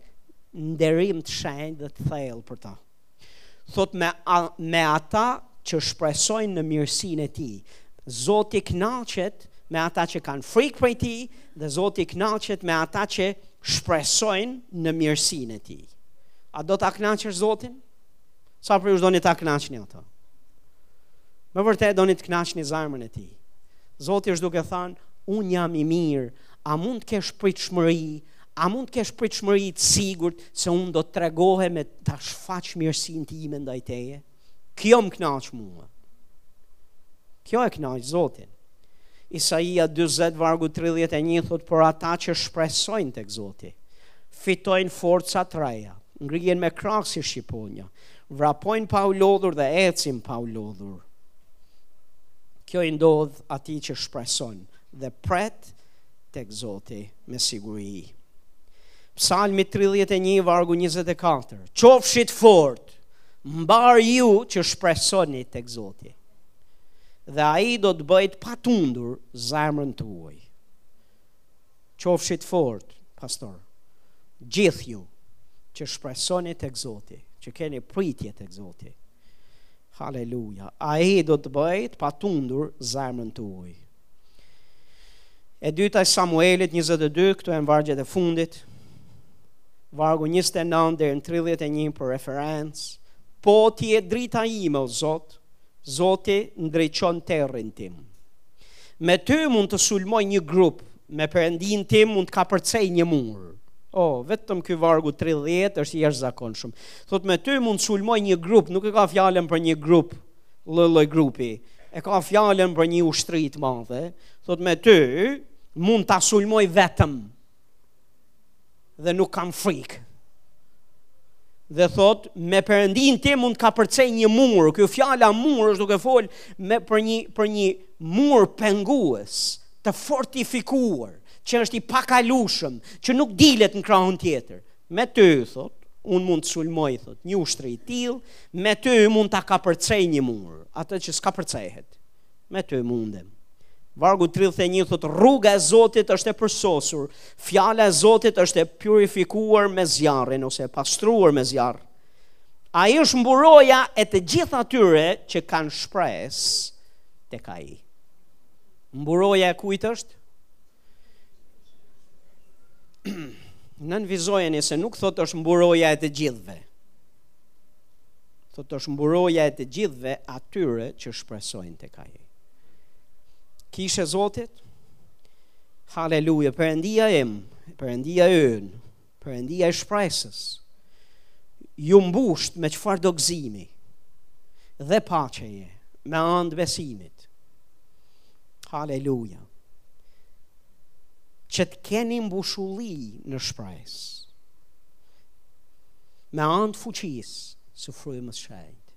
Speaker 1: nderim të shenjtë dhe të thellë për ta. Thotë me, a, me ata që shpresojnë në mirësinë e tij. Zoti kënaqet me ata që kanë frikë prej tij dhe Zoti kënaqet me ata që shpresojnë në mirësinë e tij. A do ta kënaqësh Zotin? Sa prej jush doni ta kënaqni ato? Me vërtet doni të kënaqni zemrën e tij. Zoti është duke thënë, unë jam i mirë, a mund të kesh pritshmëri, A mund të kesh pritshmëri të sigurt se unë do të tregohem me ta shfaq mirësinë time ndaj teje? Kjo më kënaq mua. Kjo e kënaq Zotin. Isaia 40 vargu 31 thotë por ata që shpresojnë tek Zoti fitojnë forca të reja, ngrihen me krah si shqiponja, vrapojnë pa u lodhur dhe ecin pa u lodhur. Kjo i ndodh atij që shpreson dhe pret tek Zoti me siguri. Psalmi 31 vargu 24. Qofshit të fortë, mbarë ju që shpresoni tek Zoti. Dhe ai do ta bëjë të patundur zemrën tuaj. Qofshit të fortë, pastor. Gjithë ju që shpresoni tek Zoti, që keni pritje tek Zoti. Haleluja. Ai do ta bëjë të patundur zemrën tuaj. E dyta e Samuelit 22, këto janë vargjet e fundit. Vargu 29 deri në 31 për referencë. Po ti je drita ime o Zot, Zoti ndriçon terrin tim. Me ty mund të sulmoj një grup, me Perëndinë tim mund të kapërcej një mur. O, oh, vetëm ky vargu 30 është i jashtëzakonshëm. Thotë me ty mund të sulmoj një grup, nuk e ka fjalën për një grup lloj-lloj grupi, e ka fjalën për një ushtri të madhe, thotë me ty mund ta sulmoj vetëm dhe nuk kam frikë. Dhe thotë, me Perëndinë tim mund të kapërcej një mur, kjo fjala mur është duke folë për një për një mur pengues të fortifikuar, që është i pakalueshëm, që nuk dilet në krahun tjetër. Me ty, thotë, unë mund të sulmoj, thotë, një ushtri i tillë, me ty mund ta kapërcej një mur, atë që s'kapërcehet, me ty mundem. Vargu 31 thotë, rruga e Zotit është e përsosur, fjala e Zotit është e purifikuar me zjarrin, ose e pastruar me zjarr. Ai është mburoja e të gjithë atyre që kanë shpresë tek ai. Mburoja e kujt është? Nënvizojeni se nuk thotë është mburoja e të gjithëve. Thotë është mburoja e të gjithëve atyre që shpresojnë tek ai. Kishë e Zotit, haleluja, Perëndia im, Perëndia ynë, Perëndia e shpresës ju mbushtë me çfarëdo gëzimi dhe paqeje me anë të besimit. Haleluja. Që të keni mbushulli në shpresë. Me anë të fuqisë së Frymës së Shenjtë.